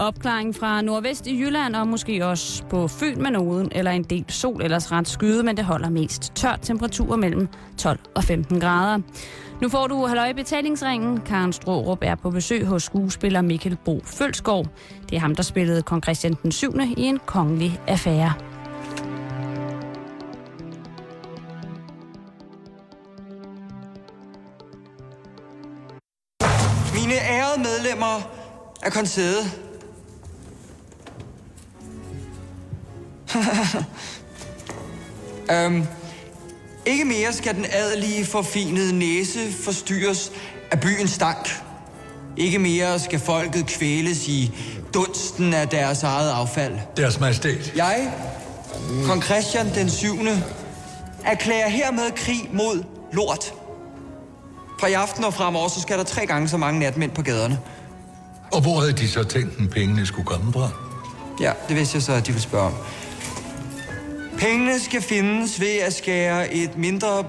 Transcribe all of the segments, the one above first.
Opklaring fra nordvest i Jylland og måske også på Fyn med nogen, eller en del sol ellers ret skyde, men det holder mest tørt temperaturer mellem 12 og 15 grader. Nu får du halløj betalingsringen. Karen Strårup er på besøg hos skuespiller Mikkel Bro Følskov. Det er ham, der spillede kong Christian den 7. i en kongelig affære. Mine ærede medlemmer af koncedet. øhm, ikke mere skal den adelige forfinede næse forstyrres af byens stank. Ikke mere skal folket kvæles i dunsten af deres eget affald. Deres majestæt. Jeg, kong Christian den 7., erklærer hermed krig mod lort. Fra i aften og fremover, så skal der tre gange så mange natmænd på gaderne. Og hvor havde de så tænkt, at pengene skulle komme fra? Ja, det vidste jeg så, at de ville spørge om. Pengene skal findes ved at skære et mindre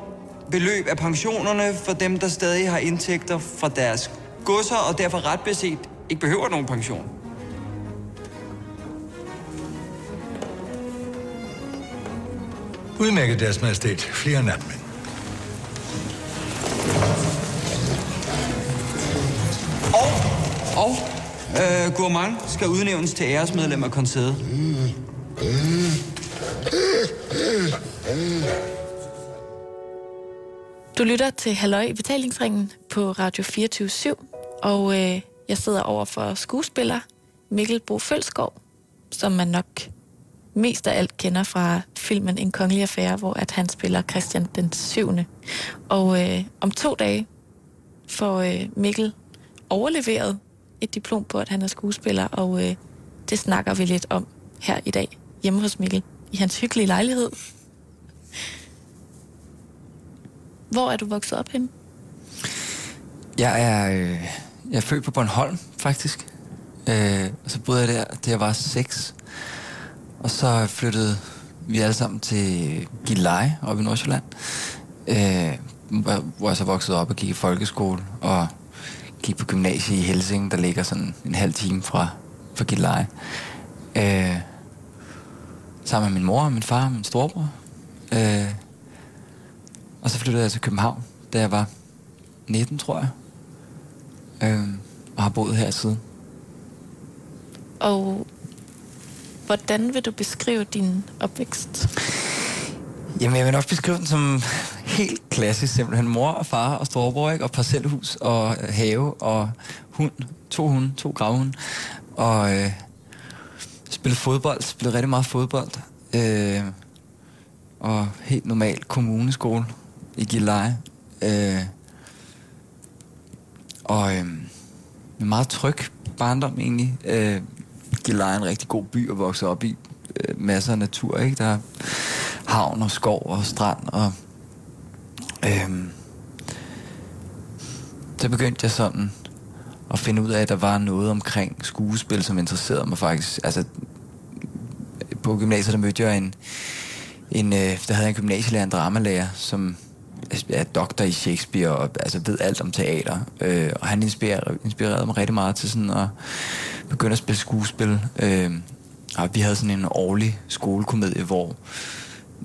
beløb af pensionerne for dem, der stadig har indtægter fra deres godser, og derfor ret beset ikke behøver nogen pension. Udmærket deres majestæt. Flere natmænd. Og, og øh, Gourmand skal udnævnes til æresmedlem af koncedet. Du lytter til Halløj i betalingsringen på Radio 24 og øh, jeg sidder over for skuespiller Mikkel Bo Følskov, som man nok mest af alt kender fra filmen En kongelig affære, hvor at han spiller Christian den 7. Og øh, om to dage får øh, Mikkel overleveret et diplom på, at han er skuespiller, og øh, det snakker vi lidt om her i dag hjemme hos Mikkel i hans hyggelige lejlighed. Hvor er du vokset op henne? Jeg er, øh, jeg er født på Bornholm, faktisk. Øh, og så boede jeg der, da jeg var seks. Og så flyttede vi alle sammen til Gilleleje op i Nordsjælland. Øh, hvor- jeg så voksede op og gik i folkeskole. Og gik på gymnasiet i Helsing, der ligger sådan en halv time fra, fra Gilleleje. Øh, sammen med min mor min far og min storebror. Øh, og så flyttede jeg til København, da jeg var 19, tror jeg. Øh, og har boet her siden. Og hvordan vil du beskrive din opvækst? Jamen, jeg vil nok beskrive den som helt klassisk, simpelthen mor og far og storebror, ikke? og parcelhus og have og hund, to hunde, to gravhunde, og øh, spille fodbold, spille rigtig meget fodbold, øh, og helt normal kommuneskole i Gilleleje. Øh, og øh, en meget tryg barndom egentlig. Øh, Gilleleje er en rigtig god by at vokse op i. Øh, masser af natur, ikke? Der er havn og skov og strand og Øh, så begyndte jeg sådan at finde ud af, at der var noget omkring skuespil, som interesserede mig faktisk. Altså, på gymnasiet, der mødte jeg en, en øh, der havde en gymnasielærer, en dramalærer, som er doktor i Shakespeare og altså ved alt om teater. Øh, og han inspirerede, inspirerede mig rigtig meget til sådan at begynde at spille skuespil. Øh, og vi havde sådan en årlig skolekomedie, hvor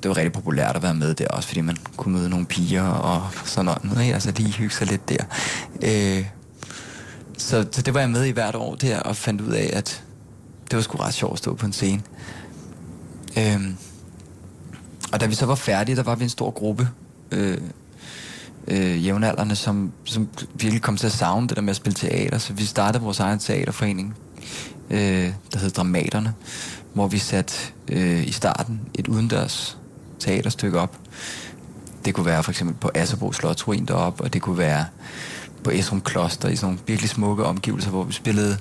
det var rigtig populært at være med der også, fordi man kunne møde nogle piger og sådan noget. Ikke? Altså lige hygge sig lidt der. Øh, så, så det var jeg med i hvert år der, og fandt ud af, at det var sgu ret sjovt at stå på en scene. Øhm, og da vi så var færdige, der var vi en stor gruppe øh, øh, jævnaldrende, som, som virkelig kom til at savne det der med at spille teater. Så vi startede vores egen teaterforening, øh, der hed Dramaterne, hvor vi satte øh, i starten et udendørs teaterstykke op. Det kunne være for eksempel på Asserbro Slotsruin deroppe, og det kunne være på Esrum Kloster i sådan nogle virkelig smukke omgivelser, hvor vi spillede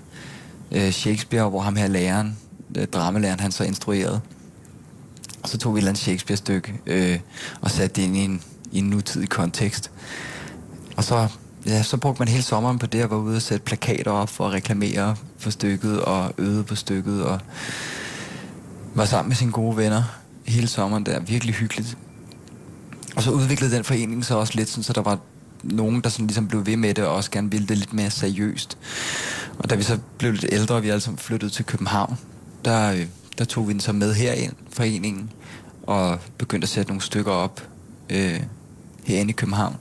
øh, Shakespeare, hvor ham her læreren, øh, dramalæreren, han så instruerede. Og så tog vi et eller andet Shakespeare-stykke øh, og satte det ind i en, i en nutidig kontekst. Og så, ja, så brugte man hele sommeren på det, at var ude og sætte plakater op for at reklamere for stykket og øde på stykket og var sammen med sine gode venner hele sommeren der. Virkelig hyggeligt. Og så udviklede den forening så også lidt, sådan, så der var nogen, der sådan ligesom blev ved med det og også gerne ville det lidt mere seriøst. Og da vi så blev lidt ældre, og vi alle sammen flyttede til København, der, øh, der tog vi den så med herind, foreningen, og begyndte at sætte nogle stykker op øh, herinde i København.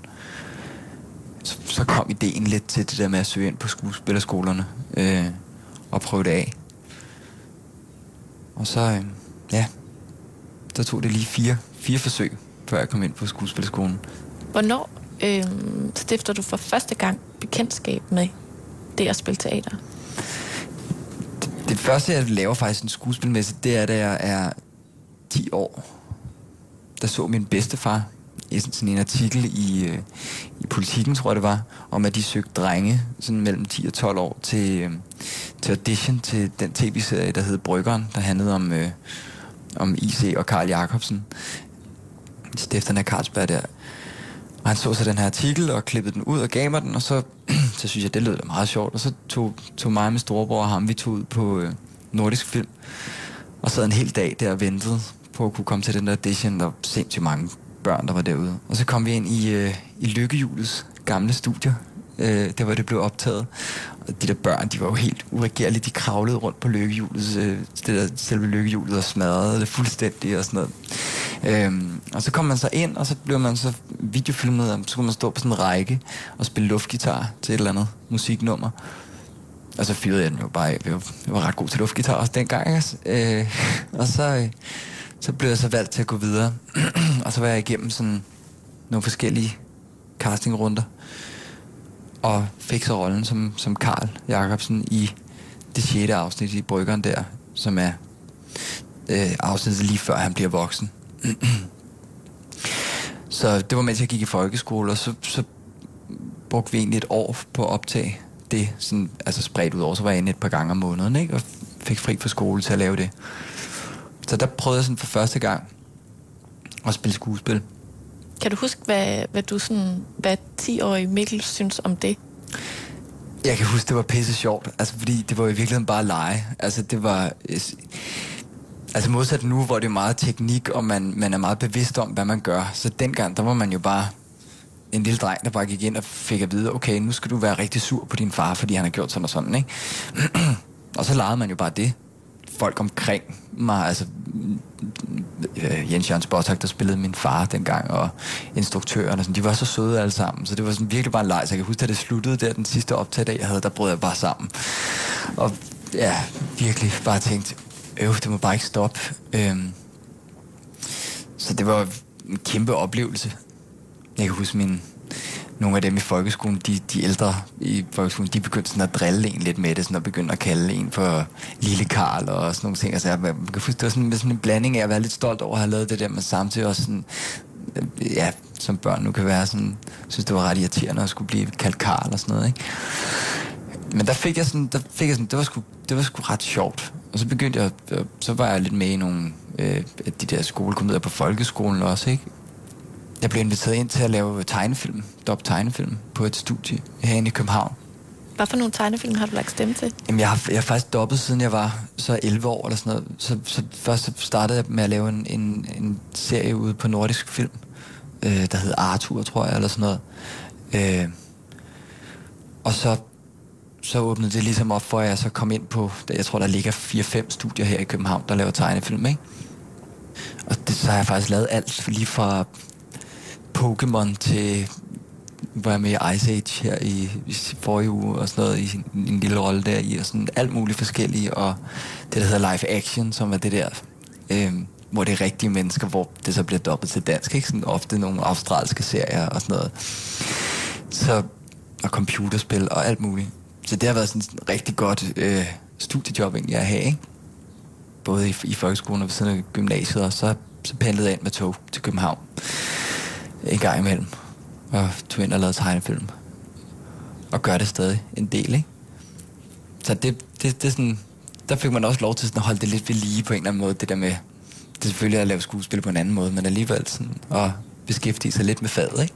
Så, så kom ideen lidt til det der med at søge ind på skuespillerskolerne øh, og prøve det af. Og så, øh, ja, der tog det lige fire, fire forsøg, før jeg kom ind på skuespillerskolen. Hvornår øh, stifter du for første gang bekendtskab med det at spille teater? Det, det første, jeg laver faktisk en skuespilmæssigt, det er, da jeg er 10 år. Der så min bedstefar i sådan en artikel i, øh, i Politiken, tror jeg det var, om at de søgte drenge sådan mellem 10 og 12 år til, øh, til audition til den tv-serie, der hed Bryggeren, der handlede om, øh, om IC og Karl Jacobsen, stifterne af Carlsberg der. Og han så så den her artikel og klippede den ud og gav mig den, og så, så synes jeg, det lød da meget sjovt. Og så tog, tog mig med storebror og ham, vi tog ud på øh, nordisk film, og sad en hel dag der og ventede på at kunne komme til den der audition. Der var sindssygt mange børn, der var derude. Og så kom vi ind i, øh, i Lykkehjulets gamle studier, øh, der hvor det blev optaget. Og de der børn, de var jo helt uregerlige. De kravlede rundt på lykkehjulet, øh, det der selve lykkehjulet og smadrede det fuldstændig og sådan noget. Øhm, og så kom man så ind, og så blev man så videofilmet, og så kunne man stå på sådan en række og spille luftgitar til et eller andet musiknummer. Og så fyrede jeg den jo bare af. Jeg var, jeg var ret god til luftgitar også dengang. Ikke? Øh, og så, øh, så blev jeg så valgt til at gå videre. og så var jeg igennem sådan nogle forskellige castingrunder. Og fik så rollen som, som Karl Jacobsen i det sjette afsnit i Bryggeren der, som er øh, afsnittet lige før han bliver voksen. så det var mens jeg gik i folkeskole, og så, så brugte vi egentlig et år på at optage det, sådan, altså spredt ud over, så var jeg inde et par gange om måneden, ikke? og fik fri fra skole til at lave det. Så der prøvede jeg sådan for første gang at spille skuespil. Kan du huske, hvad, hvad du sådan, hvad 10-årig Mikkel synes om det? Jeg kan huske, det var pisse sjovt, altså fordi det var i virkeligheden bare lege. Altså det var... Altså modsat nu, hvor det er meget teknik, og man, man er meget bevidst om, hvad man gør. Så dengang, der var man jo bare en lille dreng, der bare gik ind og fik at vide, okay, nu skal du være rigtig sur på din far, fordi han har gjort sådan og sådan, ikke? og så legede man jo bare det. Folk omkring mig, altså øh, Jens Jørgens Bottak, der spillede min far dengang, og instruktøren, og sådan, de var så søde alle sammen, så det var sådan virkelig bare en leg. Så jeg kan huske, at det sluttede der, den sidste optag, jeg havde, der brød jeg bare sammen. Og ja, virkelig bare tænkt, øv, det må bare ikke stoppe. Øhm, så det var en kæmpe oplevelse. Jeg kan huske min, nogle af dem i folkeskolen, de, de ældre i folkeskolen, de begyndte sådan at drille en lidt med det, sådan at begynde at kalde en for Lille Karl og sådan nogle ting. Altså, jeg, man kan huske, det var sådan, sådan en blanding af at være lidt stolt over at have lavet det der, men samtidig også sådan, øh, ja, som børn nu kan være sådan, synes det var ret irriterende at skulle blive kaldt Karl og sådan noget, ikke? Men der fik jeg sådan, der fik jeg sådan, det var sgu, det var sgu ret sjovt. Og så begyndte jeg, så var jeg lidt med i nogle øh, de der skolekomedier på folkeskolen også, ikke? Jeg blev inviteret ind til at lave tegnefilm, dop tegnefilm, på et studie herinde i København. Hvad for nogle tegnefilm har du lagt stemme til? Jamen, jeg har, jeg har faktisk dobbet, siden jeg var så 11 år eller sådan noget. Så, så først så startede jeg med at lave en, en, en serie ude på Nordisk Film, øh, der hed Arthur, tror jeg, eller sådan noget. Øh, og så så åbnede det ligesom op for, at jeg så kom ind på, jeg tror, der ligger 4-5 studier her i København, der laver tegnefilm, ikke? Og det, så har jeg faktisk lavet alt, lige fra Pokémon til, var jeg med i Ice Age her i, i forrige uge, og sådan noget, i en, en lille rolle der i, og sådan alt muligt forskellige, og det, der hedder Live Action, som er det der, øh, hvor det er rigtige mennesker, hvor det så bliver dobbelt til dansk, ikke? Sådan ofte nogle australske serier og sådan noget. Så, og computerspil og alt muligt. Så det har været sådan et rigtig godt øh, studiejob egentlig at have, ikke? Både i, i folkeskolen og ved siden af gymnasiet, og så, så pendlede jeg ind med tog til København en gang imellem. Og tog ind og lavede tegnefilm. Og gør det stadig en del, ikke? Så det, det, det er sådan, der fik man også lov til sådan at holde det lidt ved lige på en eller anden måde, det der med, det er selvfølgelig at lave skuespil på en anden måde, men alligevel sådan at beskæftige sig lidt med faget, ikke?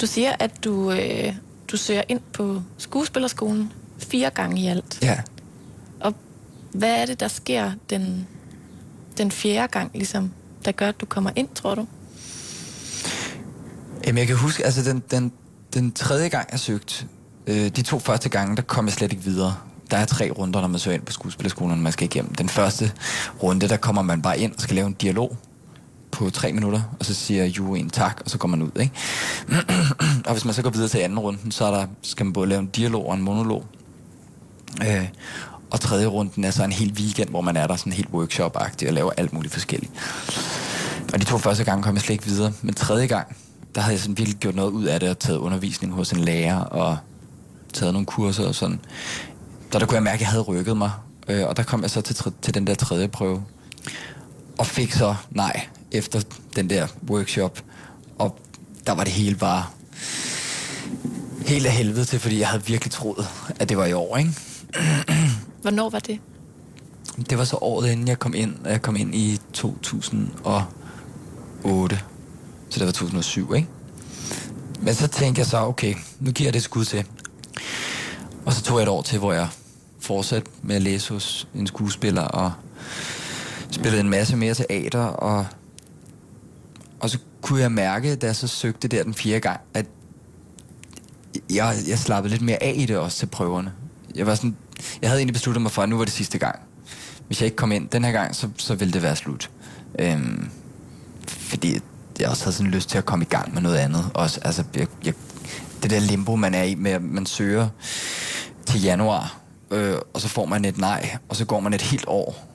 Du siger, at du, øh, du søger ind på skuespillerskolen fire gange i alt. Ja. Og hvad er det, der sker den, den fjerde gang, ligesom, der gør, at du kommer ind, tror du? Jamen, jeg kan huske, altså den, den, den tredje gang, jeg søgte, Øh, de to første gange, der kom jeg slet ikke videre. Der er tre runder, når man søger ind på skuespillerskolen, man skal igennem. Den første runde, der kommer man bare ind og skal lave en dialog på tre minutter, og så siger juryen tak, og så går man ud. Ikke? og hvis man så går videre til anden runden, så er der, skal man både lave en dialog og en monolog. Øh, og tredje runden er så en hel weekend, hvor man er der sådan helt workshop-agtig og laver alt muligt forskelligt. Og de to første gange kom jeg slet ikke videre. Men tredje gang, der havde jeg sådan virkelig gjort noget ud af det og taget undervisning hos en lærer og taget nogle kurser og sådan. Så der kunne jeg mærke, at jeg havde rykket mig. Øh, og der kom jeg så til, til den der tredje prøve. Og fik så nej efter den der workshop. Og der var det hele bare helt af helvede til, fordi jeg havde virkelig troet, at det var i år, ikke? Hvornår var det? Det var så året inden jeg kom ind. Jeg kom ind i 2008. Så det var 2007, ikke? Men så tænkte jeg så, okay, nu giver jeg det skud til. Og så tog jeg et år til, hvor jeg fortsatte med at læse hos en skuespiller og spillede en masse mere teater. Og, og så kunne jeg mærke, da jeg så søgte der den fjerde gang, at jeg, jeg slappede lidt mere af i det også til prøverne. Jeg var sådan, jeg havde egentlig besluttet mig for, at nu var det sidste gang. Hvis jeg ikke kom ind den her gang, så, så ville det være slut. Øhm, fordi jeg også havde sådan lyst til at komme i gang med noget andet. Også, altså, jeg, jeg, det der limbo, man er i med, at man søger til januar, øh, og så får man et nej, og så går man et helt år,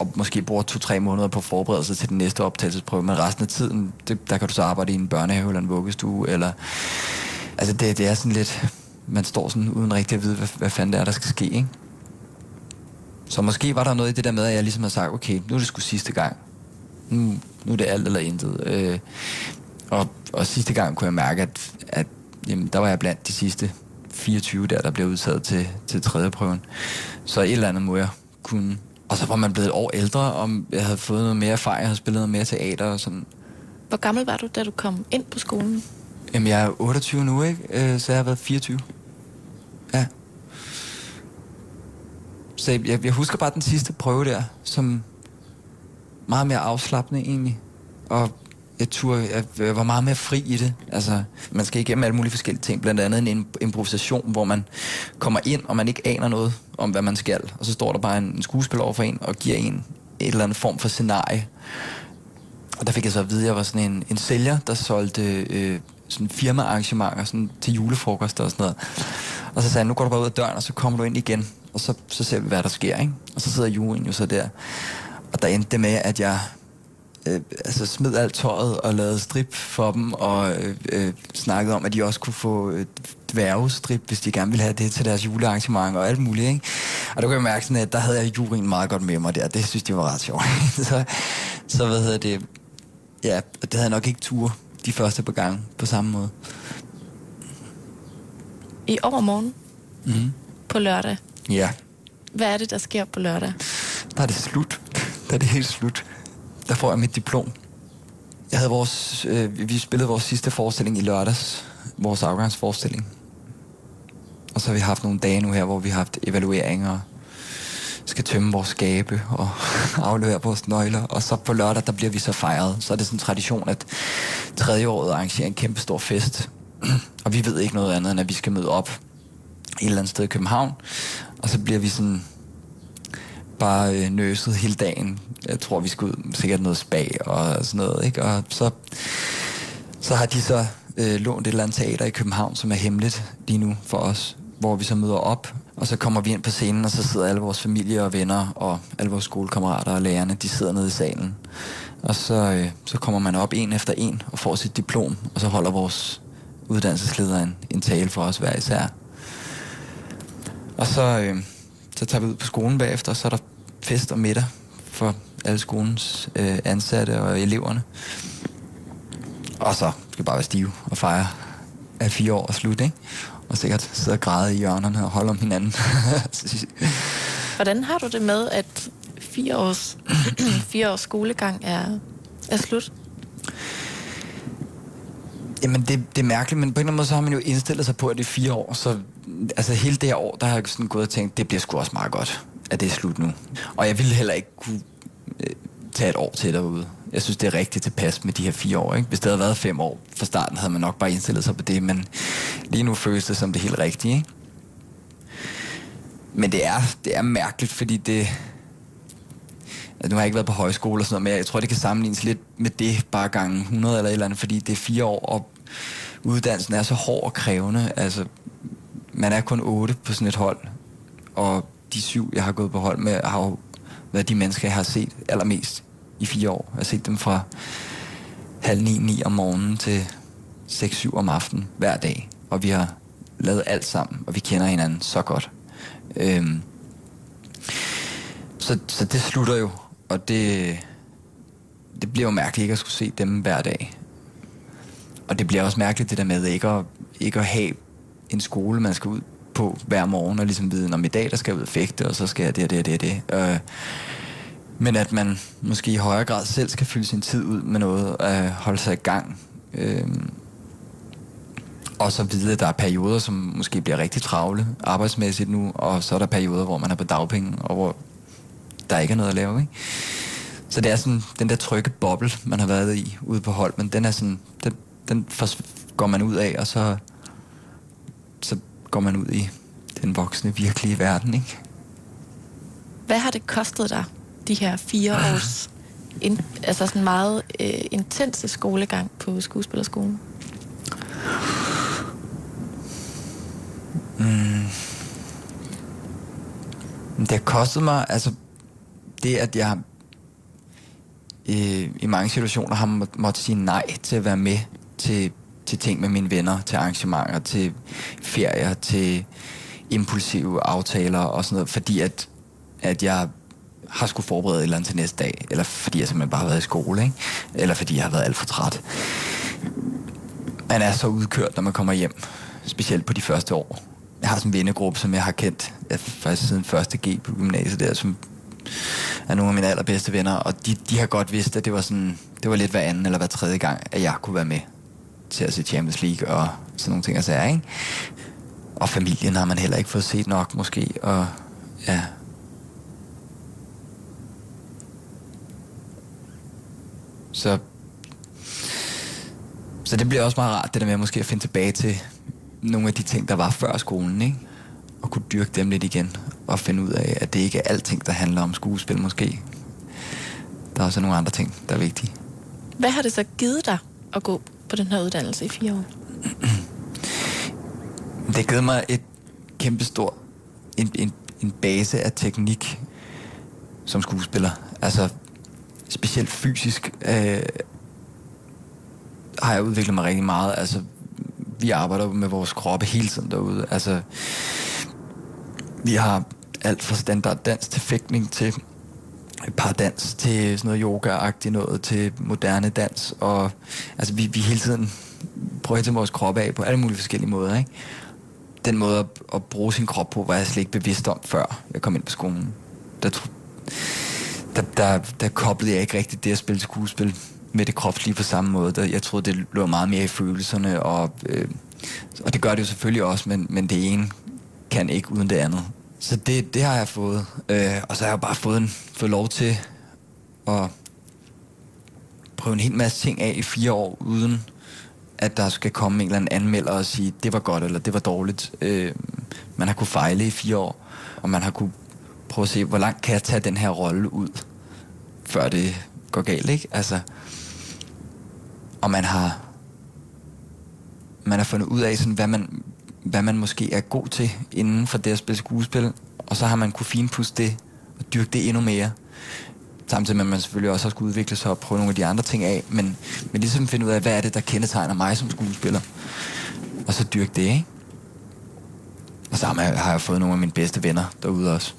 og måske bruger to-tre måneder på forberedelse til den næste optagelsesprøve, men resten af tiden, det, der kan du så arbejde i en børnehave eller en vuggestue, eller... Altså, det, det er sådan lidt... Man står sådan uden rigtig at vide, hvad, hvad fanden det er, der skal ske, ikke? Så måske var der noget i det der med, at jeg ligesom har sagt, okay, nu er det sgu sidste gang. Nu, nu er det alt eller intet. Øh, og, og sidste gang kunne jeg mærke, at, at jamen, der var jeg blandt de sidste 24 der, der blev udtaget til, til tredje prøven. Så et eller andet må jeg kunne. Og så var man blevet et år ældre, og jeg havde fået noget mere erfaring, jeg havde spillet noget mere teater og sådan. Hvor gammel var du, da du kom ind på skolen? Jamen, jeg er 28 nu, ikke? Øh, så jeg har været 24. Ja. Så jeg, jeg husker bare den sidste prøve der, som meget mere afslappende egentlig. Og jeg, tur, jeg, jeg var meget mere fri i det. Altså, man skal igennem alle mulige forskellige ting. Blandt andet en improvisation, hvor man kommer ind, og man ikke aner noget om, hvad man skal. Og så står der bare en, en skuespiller over for en, og giver en et eller andet form for scenarie. Og der fik jeg så at vide, at jeg var sådan en, en sælger, der solgte øh, sådan firmaarrangementer sådan til julefrokoster og sådan noget. Og så sagde han, nu går du bare ud af døren, og så kommer du ind igen, og så, så ser vi, hvad der sker. Ikke? Og så sidder juryen jo så der. Og der endte det med, at jeg øh, altså smed alt tøjet og lavede strip for dem, og øh, øh, snakkede om, at de også kunne få øh, dværgestrip, hvis de gerne ville have det til deres julearrangement og alt muligt. Ikke? Og der kunne jeg mærke sådan, at der havde jeg juryen meget godt med mig der. Det synes de var ret sjovt. så, så hvad hedder det? Ja, det havde jeg nok ikke tur de første par gange på samme måde. I overmorgen? Mm. På lørdag? Ja. Hvad er det, der sker på lørdag? Der er det slut. Der er det helt slut. Der får jeg mit diplom. Jeg havde vores, øh, vi spillede vores sidste forestilling i lørdags. Vores afgangsforestilling. Og så har vi haft nogle dage nu her, hvor vi har haft evalueringer skal tømme vores skabe og aflevere vores nøgler. Og så på lørdag, der bliver vi så fejret. Så er det sådan en tradition, at tredje året arrangerer en kæmpe stor fest. og vi ved ikke noget andet, end at vi skal møde op et eller andet sted i København. Og så bliver vi sådan bare øh, nøset hele dagen. Jeg tror, vi skal ud sikkert noget spa og sådan noget. Ikke? Og så, så har de så øh, lånt et eller andet teater i København, som er hemmeligt lige nu for os, hvor vi så møder op og så kommer vi ind på scenen, og så sidder alle vores familie og venner, og alle vores skolekammerater og lærerne, de sidder nede i salen. Og så, øh, så kommer man op en efter en og får sit diplom, og så holder vores uddannelsesleder en, en tale for os hver især. Og så, øh, så tager vi ud på skolen bagefter, og så er der fest og middag for alle skolens øh, ansatte og eleverne. Og så skal bare være stive og fejre at fire år er slut, ikke? og sikkert sidder og græder i hjørnerne og holder om hinanden. Hvordan har du det med, at fire års, fire års skolegang er, er slut? Jamen, det, det er mærkeligt, men på en eller anden måde, så har man jo indstillet sig på, at det er fire år. Så altså, hele det her år, der har jeg sådan gået og tænkt, det bliver sgu også meget godt, at det er slut nu. Og jeg ville heller ikke kunne øh, tage et år til derude. Jeg synes, det er rigtigt tilpas med de her fire år. Ikke? Hvis det havde været fem år fra starten, havde man nok bare indstillet sig på det, men lige nu føles det som det helt rigtige. Ikke? Men det er, det er mærkeligt, fordi det... Altså, nu har jeg ikke været på højskole og sådan noget, men jeg tror, det kan sammenlignes lidt med det bare gange 100 eller et eller andet, fordi det er fire år, og uddannelsen er så hård og krævende. Altså, man er kun otte på sådan et hold, og de syv, jeg har gået på hold med, har jo været de mennesker, jeg har set allermest i fire år. Jeg har set dem fra halv ni, ni om morgenen til 6-7 om aftenen hver dag. Og vi har lavet alt sammen, og vi kender hinanden så godt. Øhm, så, så det slutter jo, og det, det bliver jo mærkeligt ikke at skulle se dem hver dag. Og det bliver også mærkeligt det der med ikke at, ikke at have en skole, man skal ud på hver morgen, og ligesom vide, om i dag der skal jeg ud og fægte, og så skal jeg det og det og det og det. Øh, men at man måske i højere grad selv skal fylde sin tid ud med noget, at holde sig i gang. Øh, og så vide, at der er perioder, som måske bliver rigtig travle arbejdsmæssigt nu, og så er der perioder, hvor man er på dagpenge, og hvor der ikke er noget at lave. Ikke? Så det er sådan den der trygge boble, man har været i ude på hold, men den er sådan, den, den går man ud af, og så, så går man ud i den voksne, virkelige verden. Ikke? Hvad har det kostet dig, de her fire års in, altså sådan meget øh, intense skolegang på skuespillerskolen? Mm. Det har kostet mig, altså det at jeg øh, i mange situationer har må, måttet sige nej til at være med til, til ting med mine venner, til arrangementer, til ferier, til impulsive aftaler og sådan noget, fordi at, at jeg har skulle forberede et eller andet til næste dag, eller fordi jeg simpelthen bare har været i skole, ikke? eller fordi jeg har været alt for træt. Man er så udkørt, når man kommer hjem, specielt på de første år. Jeg har sådan en vennegruppe, som jeg har kendt jeg, faktisk siden første G på gymnasiet der, som er nogle af mine allerbedste venner, og de, de har godt vidst, at det var sådan, det var lidt hver anden eller hver tredje gang, at jeg kunne være med til at se Champions League og sådan nogle ting og sager, ikke? Og familien har man heller ikke fået set nok, måske, og ja. Så, så det bliver også meget rart, det der med måske at finde tilbage til nogle af de ting, der var før skolen, ikke? Og kunne dyrke dem lidt igen, og finde ud af, at det ikke er alting, der handler om skuespil måske. Der er også nogle andre ting, der er vigtige. Hvad har det så givet dig at gå på den her uddannelse i fire år? Det har givet mig et kæmpestort en, en, en base af teknik som skuespiller. Altså specielt fysisk øh, har jeg udviklet mig rigtig meget. Altså vi arbejder med vores kroppe hele tiden derude. Altså vi har alt fra standard dans til fægtning til dans til sådan noget yoga-agtigt noget til moderne dans og altså vi, vi hele tiden prøver at tage vores krop af på alle mulige forskellige måder ikke? den måde at, at bruge sin krop på var jeg slet ikke bevidst om før jeg kom ind på skolen. Der, der, der, der koblede jeg ikke rigtigt det at spille skuespil med det kropslige på samme måde. Der, jeg troede det lå meget mere i følelserne og, øh, og det gør det jo selvfølgelig også men, men det ene kan ikke uden det andet så det, det har jeg fået. Øh, og så har jeg bare fået, en, fået lov til at prøve en hel masse ting af i fire år, uden at der skal komme en eller anden anmelder og sige, det var godt eller det var dårligt. Øh, man har kunne fejle i fire år, og man har kunne prøve at se, hvor langt kan jeg tage den her rolle ud, før det går galt, ikke? Altså, og man har man har fundet ud af, sådan, hvad, man, hvad man måske er god til inden for det at spille skuespil, og så har man kunne finpudse det og dyrke det endnu mere. Samtidig med, at man selvfølgelig også har skulle udvikle sig og prøve nogle af de andre ting af, men, men ligesom finde ud af, hvad er det, der kendetegner mig som skuespiller, og så dyrke det, ikke? Og så har jeg fået nogle af mine bedste venner derude også.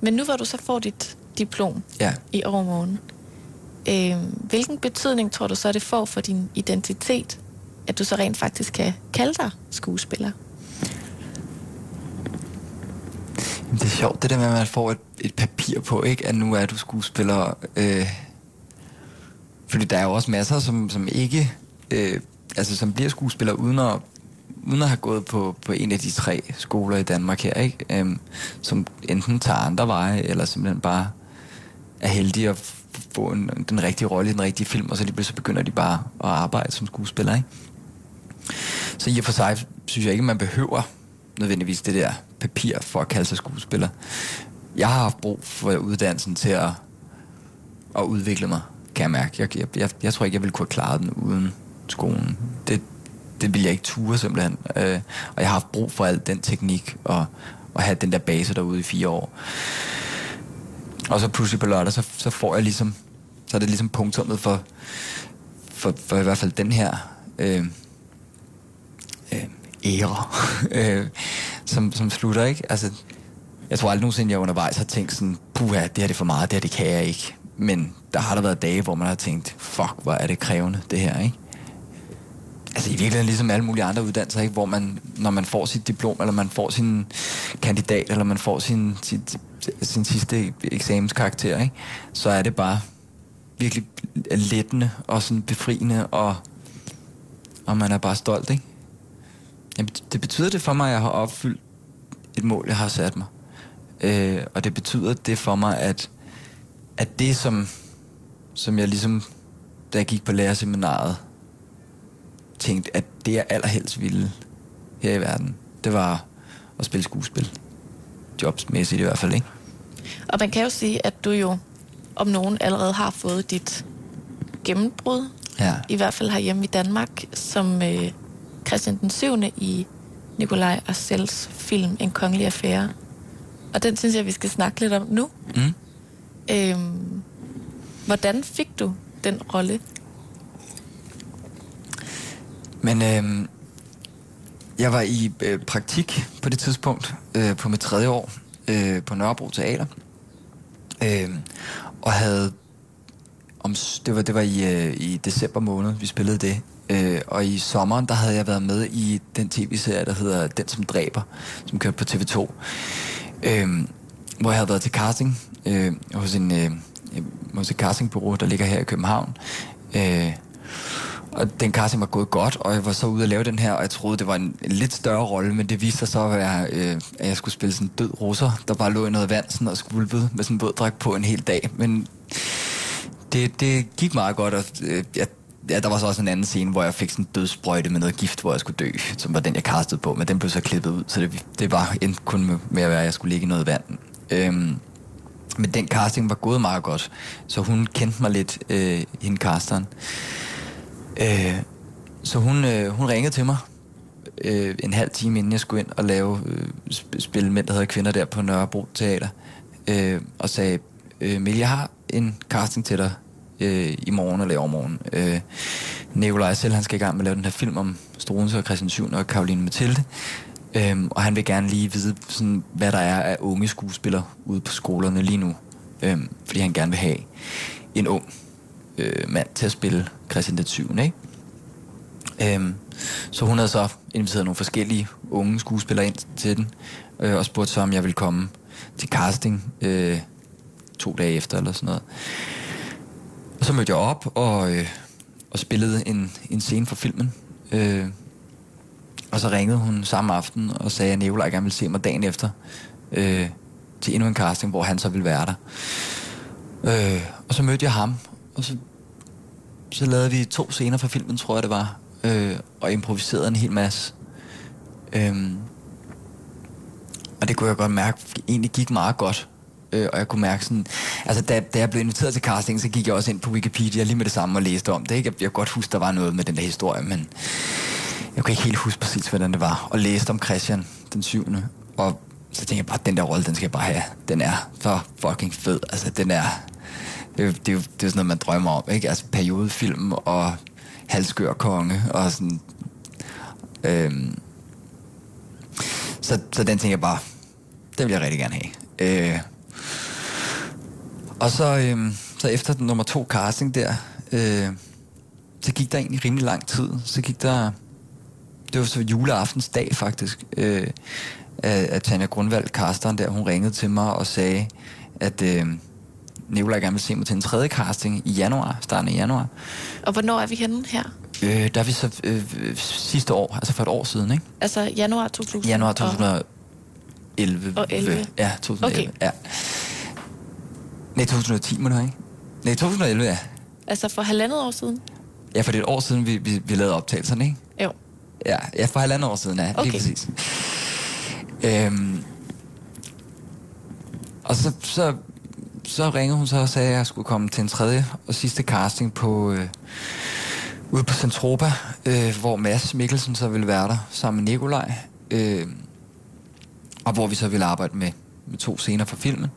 Men nu hvor du så får dit diplom ja. i overmorgen, øh, hvilken betydning tror du så, det får for din identitet at du så rent faktisk kan kalde dig skuespiller? Det er sjovt, det der med, at man får et, et papir på, ikke? at nu er du skuespiller. Øh, fordi der er jo også masser, som, som ikke... Øh, altså, som bliver skuespiller uden at, uden at have gået på, på en af de tre skoler i Danmark her, ikke? Øh, som enten tager andre veje, eller simpelthen bare er heldige at få en, den rigtige rolle i den rigtige film, og så lige pludselig begynder de bare at arbejde som skuespiller, ikke? Så i og for sig synes jeg ikke, man behøver nødvendigvis det der papir for at kalde sig skuespiller. Jeg har haft brug for uddannelsen til at, at udvikle mig, kan jeg mærke. Jeg, jeg, jeg, jeg tror ikke, jeg ville kunne have klaret den uden skolen. Det, det ville jeg ikke ture simpelthen. Øh, og jeg har haft brug for al den teknik og, og have den der base derude i fire år. Og så pludselig på lørdag, så, så får jeg ligesom, så er det ligesom punktummet for, for, for i hvert fald den her øh, æra, øh, som, som slutter, ikke? Altså, jeg tror aldrig nogensinde, jeg undervejs har tænkt sådan, puha, det her det er for meget, det her det kan jeg ikke. Men der har der været dage, hvor man har tænkt, fuck, hvor er det krævende, det her, ikke? Altså i virkeligheden ligesom alle mulige andre uddannelser, ikke? hvor man, når man får sit diplom, eller man får sin kandidat, eller man får sin, sit, sin sidste eksamenskarakter, ikke? så er det bare virkelig lettende og sådan befriende, og, og man er bare stolt. Ikke? Jamen, det betyder det for mig, at jeg har opfyldt et mål, jeg har sat mig. Øh, og det betyder det for mig, at, at det, som, som jeg ligesom, da jeg gik på lærerseminaret, tænkte, at det jeg allerhelst ville her i verden, det var at spille skuespil. Jobsmæssigt i hvert fald, ikke? Og man kan jo sige, at du jo om nogen allerede har fået dit gennembrud, Ja. i hvert fald herhjemme i Danmark, som øh, Christian den 7. i Nikolaj Arcels film En kongelig affære. Og den synes jeg, vi skal snakke lidt om nu. Mm. Øhm, hvordan fik du den rolle? Men øh, jeg var i øh, praktik på det tidspunkt, øh, på mit tredje år, øh, på Nørrebro Teater. Øh, og havde om, det var det var i, øh, i december måned, vi spillede det. Øh, og i sommeren, der havde jeg været med i den tv-serie, der hedder Den som dræber, som kørte på TV2. Øh, hvor jeg havde været til casting øh, hos, en, øh, øh, hos et castingbureau, der ligger her i København. Øh, og den casting var gået godt, og jeg var så ude at lave den her, og jeg troede, det var en, en lidt større rolle, men det viste sig så at være, øh, at jeg skulle spille sådan en død russer, der bare lå i noget vand sådan, og skvulpede med sådan en våddragt på en hel dag. Men det, det gik meget godt, og øh, jeg, ja, der var så også en anden scene, hvor jeg fik sådan en dødsprøjte med noget gift, hvor jeg skulle dø, som var den, jeg kastede på, men den blev så klippet ud, så det, det var endte kun med, med at være, at jeg skulle ligge i noget vand. Øhm, men den casting var gået meget godt, så hun kendte mig lidt, øh, hende casteren. Øh, så hun, øh, hun ringede til mig øh, en halv time inden jeg skulle ind og lave øh, spille mænd, der hedder kvinder der på Nørrebro Teater. Øh, og sagde, øh, Mel, jeg har en casting til dig øh, i morgen eller i overmorgen. Øh, Nikolaj selv, han skal i gang med at lave den her film om Struense og Christian 7 og Karoline Mathilde. Øhm, og han vil gerne lige vide, sådan, hvad der er af unge skuespillere ude på skolerne lige nu. Øhm, fordi han gerne vil have en ung øh, mand til at spille Christian den 7. Ikke? Øhm, så hun havde så inviteret nogle forskellige unge skuespillere ind til den, øh, og spurgte så, om jeg ville komme til casting øh, to dage efter eller sådan noget. Og så mødte jeg op og, øh, og spillede en, en scene for filmen. Øh, og så ringede hun samme aften og sagde, at Nicolaj gerne ville se mig dagen efter øh, til endnu en casting, hvor han så ville være der. Øh, og så mødte jeg ham, og så, så lavede vi to scener fra filmen, tror jeg det var, øh, og improviserede en hel masse. Øh, og det kunne jeg godt mærke, egentlig gik meget godt. Øh, og jeg kunne mærke sådan... Altså, da, da jeg blev inviteret til casting, så gik jeg også ind på Wikipedia lige med det samme og læste om det. Ikke? Jeg, jeg kan godt huske, der var noget med den der historie, men jeg kunne ikke helt huske præcis, hvordan det var. Og læste om Christian den syvende. Og så tænkte jeg bare, den der rolle, den skal jeg bare have. Den er så fucking fed. Altså, den er... Det, er jo- det, er jo- sådan noget, man drømmer om, ikke? Altså, periodefilm og halskør konge og sådan... Øhm, så, så den tænker jeg bare, den vil jeg rigtig gerne have. Øh, og så, øhm, så efter den nummer to casting der, øh, så gik der egentlig rimelig lang tid. Så gik der, det var så juleaftens dag faktisk, øh, at, Tanja Grundvald, casteren der, hun ringede til mig og sagde, at øh, Nicolaj gerne vil se mig til en tredje casting i januar, starten af januar. Og hvornår er vi henne her? Øh, der er vi så øh, øh, sidste år, altså for et år siden, ikke? Altså januar 2000? Januar og- 2011. Og 11. Ja, 2011. Okay. Ja. Nej, 2010 må det være, ikke? Nej, 2011, ja. Altså for halvandet år siden? Ja, for det er et år siden, vi, vi, vi lavede optagelserne, ikke? Jo. Ja, ja for halvandet år siden, ja. Okay. Lige præcis. Øhm, og så, så, så ringede hun så og sagde, at jeg skulle komme til en tredje og sidste casting på... Øh, ude på Centropa, øh, hvor Mads Mikkelsen så ville være der sammen med Nikolaj. Øh, og hvor vi så ville arbejde med, med to scener fra filmen.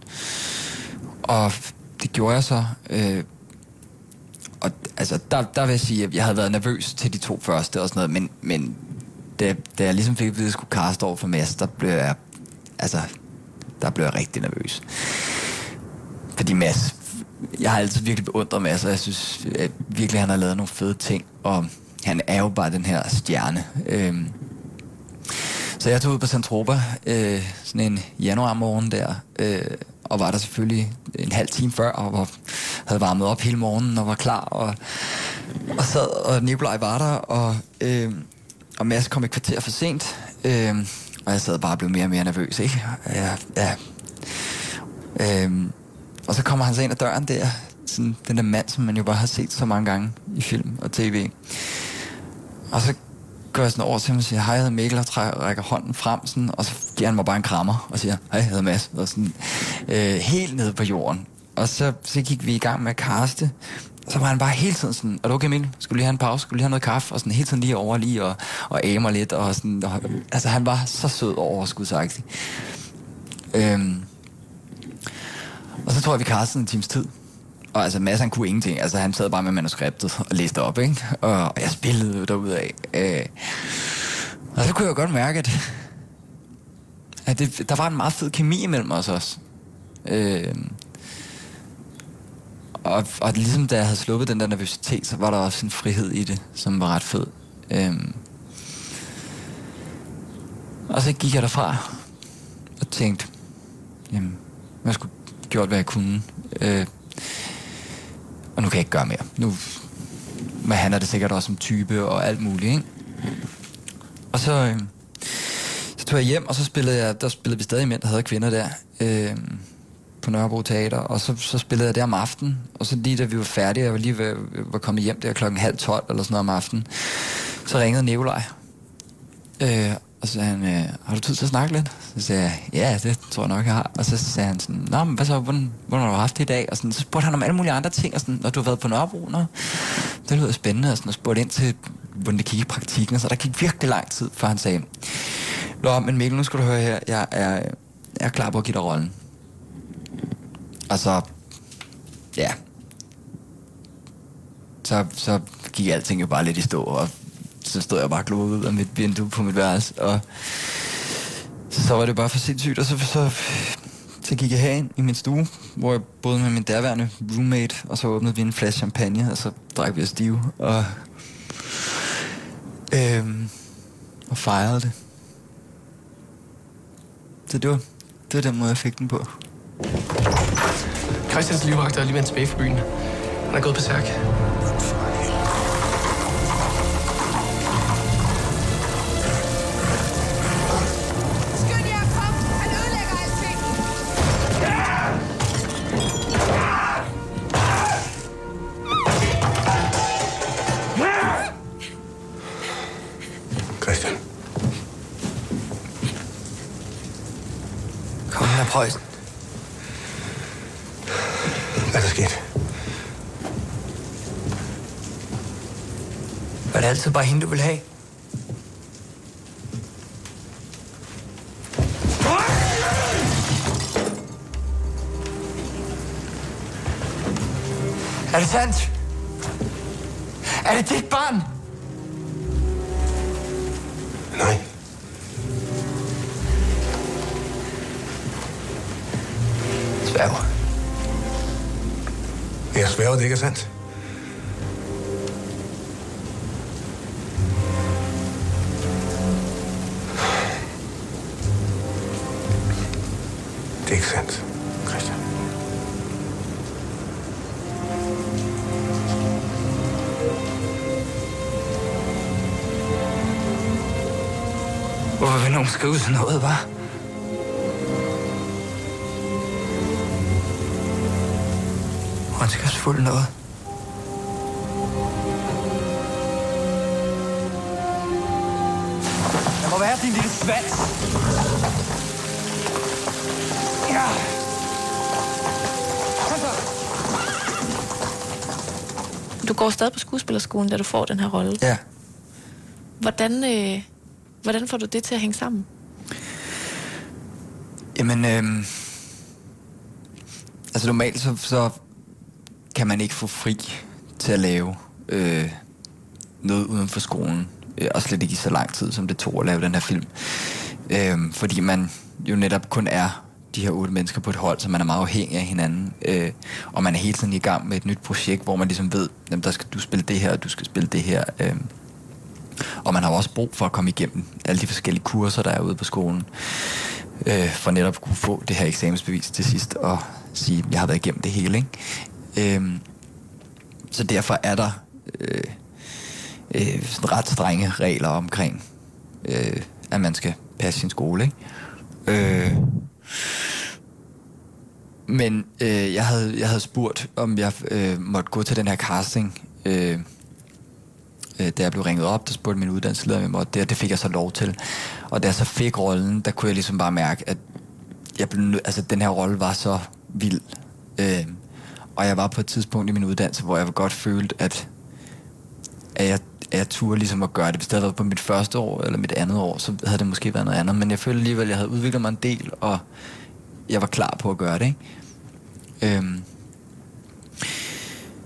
Og det gjorde jeg så. Øh, og altså, der, der vil jeg sige, at jeg havde været nervøs til de to første og sådan noget, men, men da, da jeg ligesom fik at vide, at jeg skulle kaste over for Mads, der blev jeg, altså, der blev jeg rigtig nervøs. Fordi Mads, jeg har altid virkelig beundret Mads, og jeg synes at virkelig, at han har lavet nogle fede ting, og han er jo bare den her stjerne. Øhm, så jeg tog ud på Santropa, øh, sådan en januarmorgen der, øh, og var der selvfølgelig en halv time før, og var, havde varmet op hele morgenen og var klar, og, og sad, og Nikolaj var der, og, øh, og Mads kom et kvarter for sent, øh, og jeg sad bare og blev mere og mere nervøs, ikke? Ja, ja. Øh, og så kommer han så ind ad døren der, sådan den der mand, som man jo bare har set så mange gange i film og tv. Og så går jeg sådan over til ham og siger, hej, jeg hedder Mikkel, og trækker, rækker hånden frem, sådan, og så giver han mig bare en krammer, og siger, hej, jeg hedder Mads, og sådan, øh, helt nede på jorden. Og så, så gik vi i gang med at kaste, så var han bare hele tiden sådan, er du okay Mikkel? Skulle du lige have en pause? Skulle du lige have noget kaffe? Og sådan hele tiden lige over lige og, og æge lidt. Og sådan, og, altså han var så sød og overskudsagtig. Øhm, og så tror jeg, vi kastede en times tid. Og altså Mads, han kunne ingenting. Altså han sad bare med manuskriptet og læste op, ikke? Og jeg spillede derudad. Øh, og så kunne jeg godt mærke, at, at det, der var en meget fed kemi imellem os også. Øh, og, og ligesom da jeg havde sluppet den der nervøsitet, så var der også en frihed i det, som var ret fed. Øh, og så gik jeg derfra og tænkte, jamen, jeg skulle gjort, hvad jeg kunne. Øh, og nu kan jeg ikke gøre mere. Nu men han er det sikkert også som type og alt muligt, ikke? Og så, øh, så tog jeg hjem, og så spillede jeg, der spillede vi stadig mænd, der havde kvinder der, øh, på Nørrebro Teater, og så, så spillede jeg der om aftenen, og så lige da vi var færdige, jeg var lige ved, var kommet hjem der klokken halv tolv eller sådan noget om aftenen, så ringede Nikolaj, øh, og så sagde han, øh, har du tid til at snakke lidt? Så sagde jeg, ja, det tror jeg nok, jeg har. Og så sagde han sådan, nå, men hvad så, hvordan, hvordan har du haft det i dag? Og sådan, så spurgte han om alle mulige andre ting, og sådan, når du har været på Nørrebro, nå, det lyder spændende, og, sådan, og spurgte ind til, hvordan det gik i praktikken, så der gik virkelig lang tid, før han sagde, nå, men Mikkel, nu skal du høre her, jeg er, jeg er klar på at give dig rollen. Altså, ja, så, så gik alting jo bare lidt i stå, og så stod jeg bare og ud af mit vindue på mit værelse, og så var det bare for sindssygt, og så, så, så gik jeg herind i min stue, hvor jeg boede med min derværende roommate, og så åbnede vi en flaske champagne, og så drak vi os stive, og, øhm, og fejrede det. Så det var, det var den måde, jeg fik den på. Christians livvagt er lige vendt tilbage fra byen. Han er gået på særk. Det altid bare hende, du ville have? Er det sandt? Er det dit barn? Nej. Sværger. Jeg sværger, det ikke er sandt. Ikke sandt, Christian. Hvorfor vil nogen skrive sådan noget, var? ondskabsfuld noget. Der må være din lille svans. Går stadig på skuespillerskolen, da du får den her rolle. Ja. Hvordan, øh, hvordan får du det til at hænge sammen? Jamen, øhm, altså normalt så, så kan man ikke få fri til at lave øh, noget uden for skolen. Øh, og slet ikke i så lang tid, som det tog at lave den her film. Øh, fordi man jo netop kun er de her otte mennesker på et hold, så man er meget afhængig af hinanden. Øh, og man er hele tiden i gang med et nyt projekt, hvor man ligesom ved, jamen, der skal du spille det her, og du skal spille det her. Øh, og man har jo også brug for at komme igennem alle de forskellige kurser, der er ude på skolen. Øh, for netop at kunne få det her eksamensbevis til sidst og sige, jeg har været igennem det hele. Ikke? Øh, så derfor er der øh, øh, sådan ret strenge regler omkring, øh, at man skal passe sin skole. Ikke? Øh, men øh, jeg, havde, jeg havde spurgt, om jeg øh, måtte gå til den her casting, øh, øh, da jeg blev ringet op, der spurgte min uddannelsesleder, om jeg måtte det, og det fik jeg så lov til. Og da jeg så fik rollen, der kunne jeg ligesom bare mærke, at jeg blev, nød- altså, den her rolle var så vild. Øh, og jeg var på et tidspunkt i min uddannelse, hvor jeg godt følte, at, at jeg, at jeg turde ligesom at gøre det. Hvis det havde været på mit første år eller mit andet år, så havde det måske været noget andet. Men jeg følte alligevel, at jeg havde udviklet mig en del, og jeg var klar på at gøre det. Ikke? Øhm,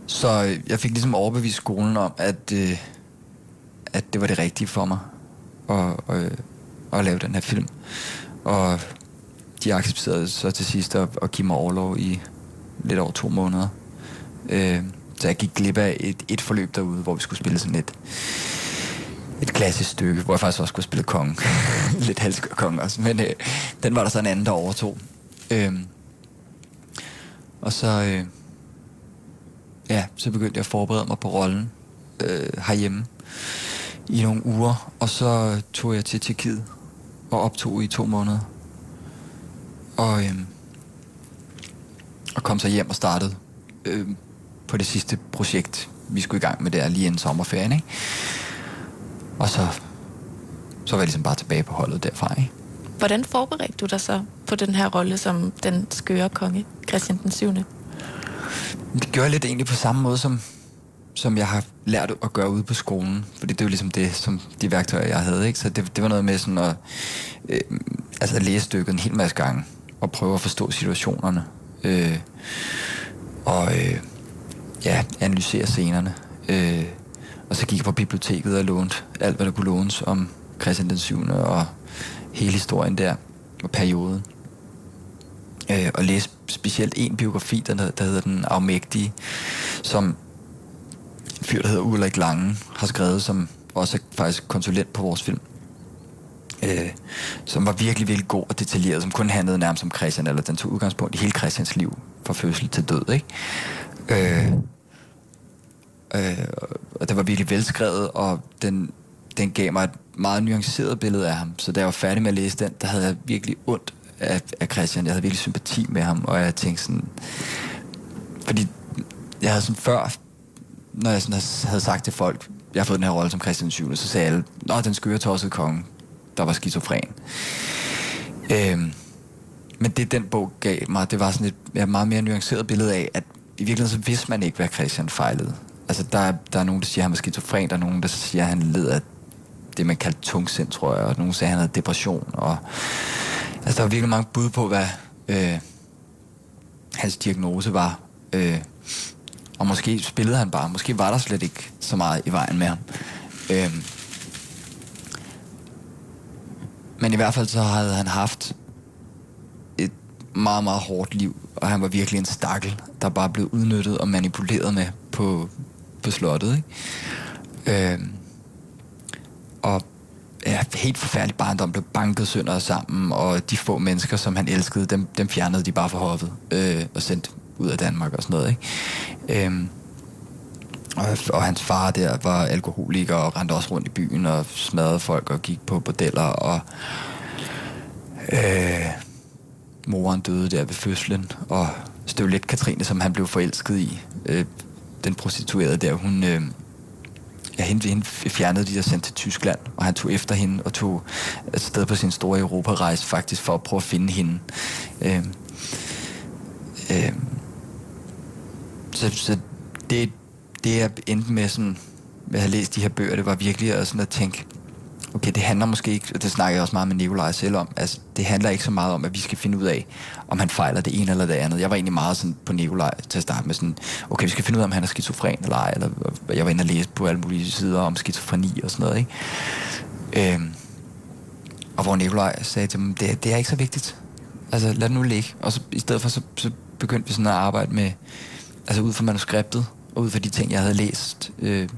så jeg fik ligesom overbevist skolen om, at, øh, at det var det rigtige for mig at, øh, at lave den her film. Og de accepterede så til sidst at, at give mig overlov i lidt over to måneder. Øh, så jeg gik glip af et, et forløb derude, hvor vi skulle spille sådan et, et klassisk stykke, hvor jeg faktisk også skulle spille kongen. lidt halskør kongen også, men øh, den var der så en anden, der overtog. Øh, og så, øh, ja, så begyndte jeg at forberede mig på rollen øh, herhjemme i nogle uger, og så tog jeg til Tjekkiet og optog i to måneder. Og, øh, og kom så hjem og startede øh, på det sidste projekt, vi skulle i gang med der lige inden sommerferien. Ikke? Og så, så var jeg ligesom bare tilbage på holdet derfra. Ikke? Hvordan forberedte du dig så på den her rolle som den skøre konge, Christian den 7. Det gør jeg lidt egentlig på samme måde, som, som jeg har lært at gøre ude på skolen. Fordi det er jo ligesom det, som de værktøjer, jeg havde. Ikke? Så det, det var noget med sådan at øh, altså at læse stykket en hel masse gange og prøve at forstå situationerne. Øh, og øh, ja, analysere scenerne. Øh, og så gik jeg på biblioteket og lånte alt, hvad der kunne lånes om Christian den 7. og hele historien der og perioden. Øh, og læste specielt en biografi, der, der hedder Den Afmægtige, som en fyr, der hedder Ulrik Lange, har skrevet, som også er faktisk konsulent på vores film. Øh, som var virkelig, virkelig god og detaljeret, som kun handlede nærmest om Christian, eller den tog udgangspunkt i hele Christians liv, fra fødsel til død, ikke? Øh, øh, og det var virkelig velskrevet, og den, den gav mig et meget nuanceret billede af ham. Så da jeg var færdig med at læse den, der havde jeg virkelig ondt af, af Christian. Jeg havde virkelig sympati med ham, og jeg tænkte sådan... Fordi jeg havde sådan før, når jeg sådan havde sagt til folk, jeg har fået den her rolle som Christian 7., så sagde alle, Nå, den skøre tossede konge, der var skizofren. Øhm, men det den bog gav mig, det var sådan et ja, meget mere nuanceret billede af, at i virkeligheden så vidste man ikke, hvad Christian fejlede. Altså, der, er- der er nogen, der siger, at han var skizofren, der er nogen, der siger, at han led af det, man kaldte tungsind, tror jeg, og nogen sagde, at han havde depression, og altså, der var virkelig mange bud på, hvad øh, hans diagnose var. Øh, og måske spillede han bare, måske var der slet ikke så meget i vejen med ham. Øh, men i hvert fald så havde han haft meget, meget hårdt liv, og han var virkelig en stakkel, der bare blev udnyttet og manipuleret med på, på slottet. Ikke? Øh, og ja, helt forfærdelig barndom blev banket sønder sammen, og de få mennesker, som han elskede, dem, dem fjernede de bare fra hoffet øh, og sendte ud af Danmark og sådan noget. Ikke? Øh, og, og hans far der var alkoholiker og rendte også rundt i byen og smadrede folk og gik på bordeller og øh, moren døde der ved fødslen og Støvlet Katrine, som han blev forelsket i. Øh, den prostituerede der, hun... Øh, ja, hende, hende fjernede de og sendte til Tyskland, og han tog efter hende og tog afsted på sin store Europarejse faktisk for at prøve at finde hende. Øh, øh, så, så det, det jeg endte med sådan, ved at have læst de her bøger, det var virkelig at, sådan at tænke, okay, det handler måske ikke, og det snakker jeg også meget med Nikolaj selv om, altså det handler ikke så meget om, at vi skal finde ud af, om han fejler det ene eller det andet. Jeg var egentlig meget sådan på Nikolaj til at starte med sådan, okay, vi skal finde ud af, om han er skizofren eller ej, eller jeg var inde og læse på alle mulige sider om skizofreni og sådan noget, ikke? Øhm, og hvor Nikolaj sagde til mig, det, det er ikke så vigtigt. Altså, lad det nu ligge. Og så, i stedet for, så, så begyndte vi sådan at arbejde med, altså ud fra manuskriptet, og ud fra de ting, jeg havde læst. Øh,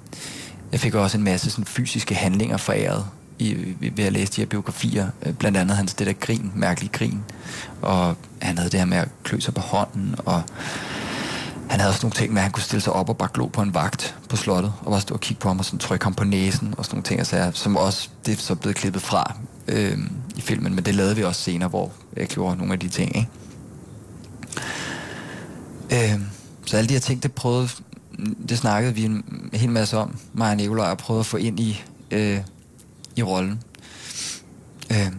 jeg fik også en masse sådan, fysiske handlinger foræret i, ved at læse de her biografier. Øh, blandt andet hans det der grin, mærkelig grin. Og han havde det her med at klø sig på hånden, og han havde også nogle ting med, at han kunne stille sig op og bare glo på en vagt på slottet, og bare stå og kigge på ham og sådan trykke ham på næsen, og sådan nogle ting, altså, som også, det er så blevet klippet fra øh, i filmen, men det lavede vi også senere, hvor jeg gjorde nogle af de ting, ikke? Øh, så alle de her ting, det prøvede, det snakkede vi en hel masse om, mig og Nicolaj, og prøvede at få ind i, øh, i rollen. Øh,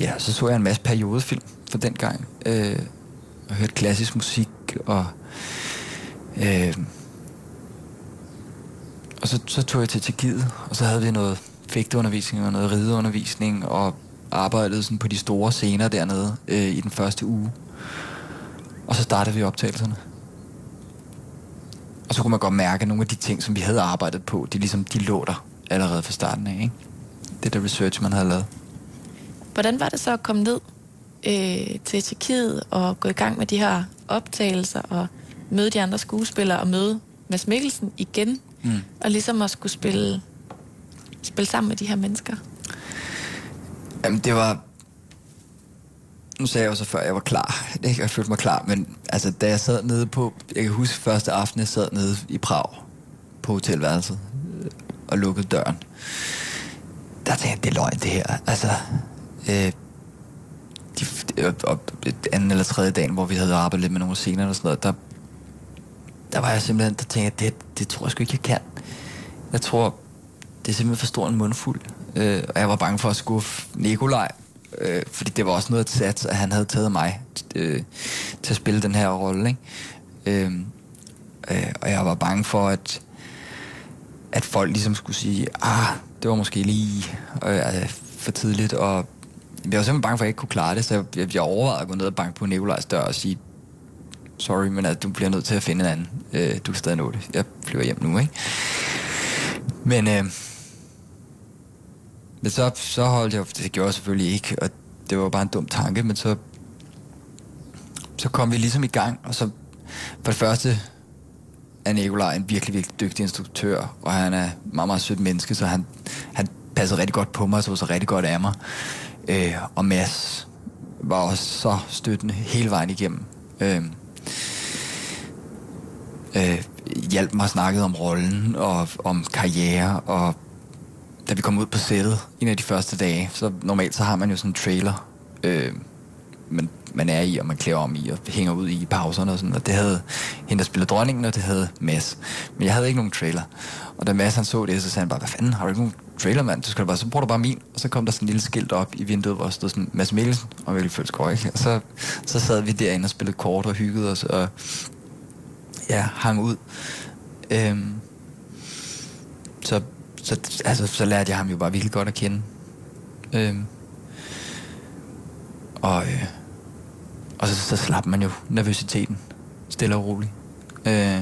ja, så så jeg en masse periodefilm for den gang, øh, og hørte klassisk musik, og øh, og så, så tog jeg til Tjekkiet, og så havde vi noget fægteundervisning og noget rideundervisning, og arbejdede sådan på de store scener dernede øh, i den første uge. Og så startede vi optagelserne. Og så kunne man godt mærke, at nogle af de ting, som vi havde arbejdet på, de, ligesom, de lå der allerede fra starten af. Ikke? Det der research, man havde lavet. Hvordan var det så at komme ned øh, til Tjekkiet og gå i gang med de her optagelser og møde de andre skuespillere og møde Mads Mikkelsen igen? Mm. Og ligesom at skulle spille, spille sammen med de her mennesker? Jamen, det var... Nu sagde jeg jo så før, at jeg var klar. Ikke? Jeg følte mig klar, men altså, da jeg sad nede på... Jeg kan huske første aften, jeg sad nede i Prag på hotelværelset og lukkede døren. Der tænkte jeg, det er løgn, det her. Altså, øh, de, øh, og anden eller tredje dagen, hvor vi havde arbejdet lidt med nogle scener og sådan noget, der, der var jeg simpelthen, der tænkte jeg, det, det tror jeg sgu ikke, jeg kan. Jeg tror, det er simpelthen for stor en mundfuld. Øh, og jeg var bange for at skuffe Nikolaj, øh, fordi det var også noget at sats, at han havde taget mig øh, til at spille den her rolle. Ikke? Øh, øh, og jeg var bange for, at, at folk ligesom skulle sige, ah, det var måske lige øh, for tidligt, og jeg var simpelthen bange for, at jeg ikke kunne klare det, så jeg, jeg, jeg overvejede at gå ned og banke på Nikolajs dør og sige, sorry, men at du bliver nødt til at finde en anden. Øh, du kan stadig nå det. Jeg flyver hjem nu, ikke? Men, øh, men så, så holdt jeg, det gjorde jeg selvfølgelig ikke, og det var bare en dum tanke, men så, så kom vi ligesom i gang, og så for det første er Nikolaj en virkelig, virkelig dygtig instruktør, og han er meget, meget sødt menneske, så han, han passede rigtig godt på mig, og så så rigtig godt af mig. Øh, og Mads var også så støttende hele vejen igennem. Øh, øh, hjalp mig at snakke om rollen og om karriere, og da vi kom ud på sættet en af de første dage, så normalt så har man jo sådan en trailer, øh, men man er i, og man klæder om i, og hænger ud i pauserne og sådan, og det havde hende, der spillede dronningen, og det havde Mads. Men jeg havde ikke nogen trailer. Og da Mads han så det, så sagde han bare, hvad fanden, har du ikke nogen trailer, mand? Du skal bare, så bruger du bare min. Og så kom der sådan en lille skilt op i vinduet, hvor der stod sådan, Mads Mikkelsen og Mikkel Følskov, ikke? Og så, så sad vi derinde og spillede kort og hyggede os, og ja, hang ud. Øhm, så, så, altså, så lærte jeg ham jo bare virkelig godt at kende. Øhm, og, øh, og så, så slap man jo nervøsiteten stille og roligt. Øh,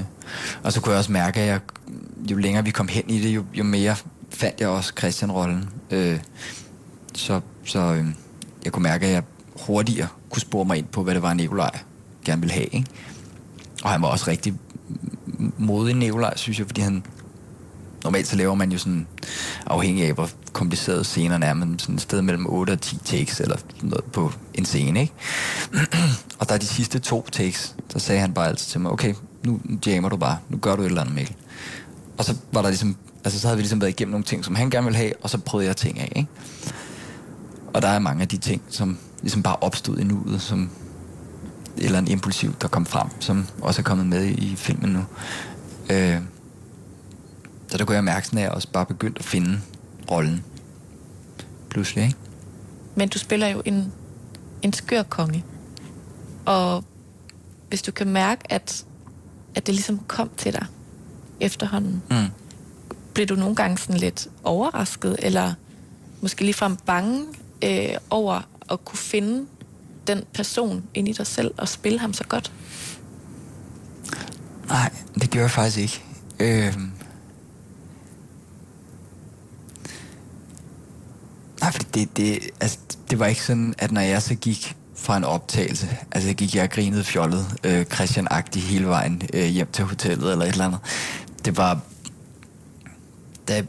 og så kunne jeg også mærke, at jeg, jo længere vi kom hen i det, jo, jo mere fandt jeg også Christian-rollen. Øh, så så øh, jeg kunne mærke, at jeg hurtigere kunne spore mig ind på, hvad det var, Nikolaj gerne ville have. Ikke? Og han var også rigtig modig Nikolaj, synes jeg, fordi han... Normalt så laver man jo sådan, afhængig af hvor kompliceret scenerne er, men sådan et sted mellem 8 og 10 takes eller noget på en scene, ikke? og der er de sidste to takes, der sagde han bare altid til mig, okay, nu jammer du bare, nu gør du et eller andet, Mikkel. Og så var der ligesom, altså så havde vi ligesom været igennem nogle ting, som han gerne ville have, og så prøvede jeg ting af, ikke? Og der er mange af de ting, som ligesom bare opstod i nuet, som eller en impulsiv, der kom frem, som også er kommet med i, filmen nu. Øh, der kunne jeg mærke, at jeg også bare begyndt at finde rollen. Pludselig, ikke? Men du spiller jo en, en skør konge. Og hvis du kan mærke, at, at det ligesom kom til dig efterhånden, Mm. blev du nogle gange sådan lidt overrasket, eller måske ligefrem bange øh, over at kunne finde den person ind i dig selv og spille ham så godt? Nej, det gjorde jeg faktisk ikke. Øh, nej, fordi det, det, altså, det var ikke sådan, at når jeg så gik fra en optagelse, altså jeg gik jeg og grinede fjollet, øh, Christian-agtig hele vejen øh, hjem til hotellet eller et eller andet. Det var, da,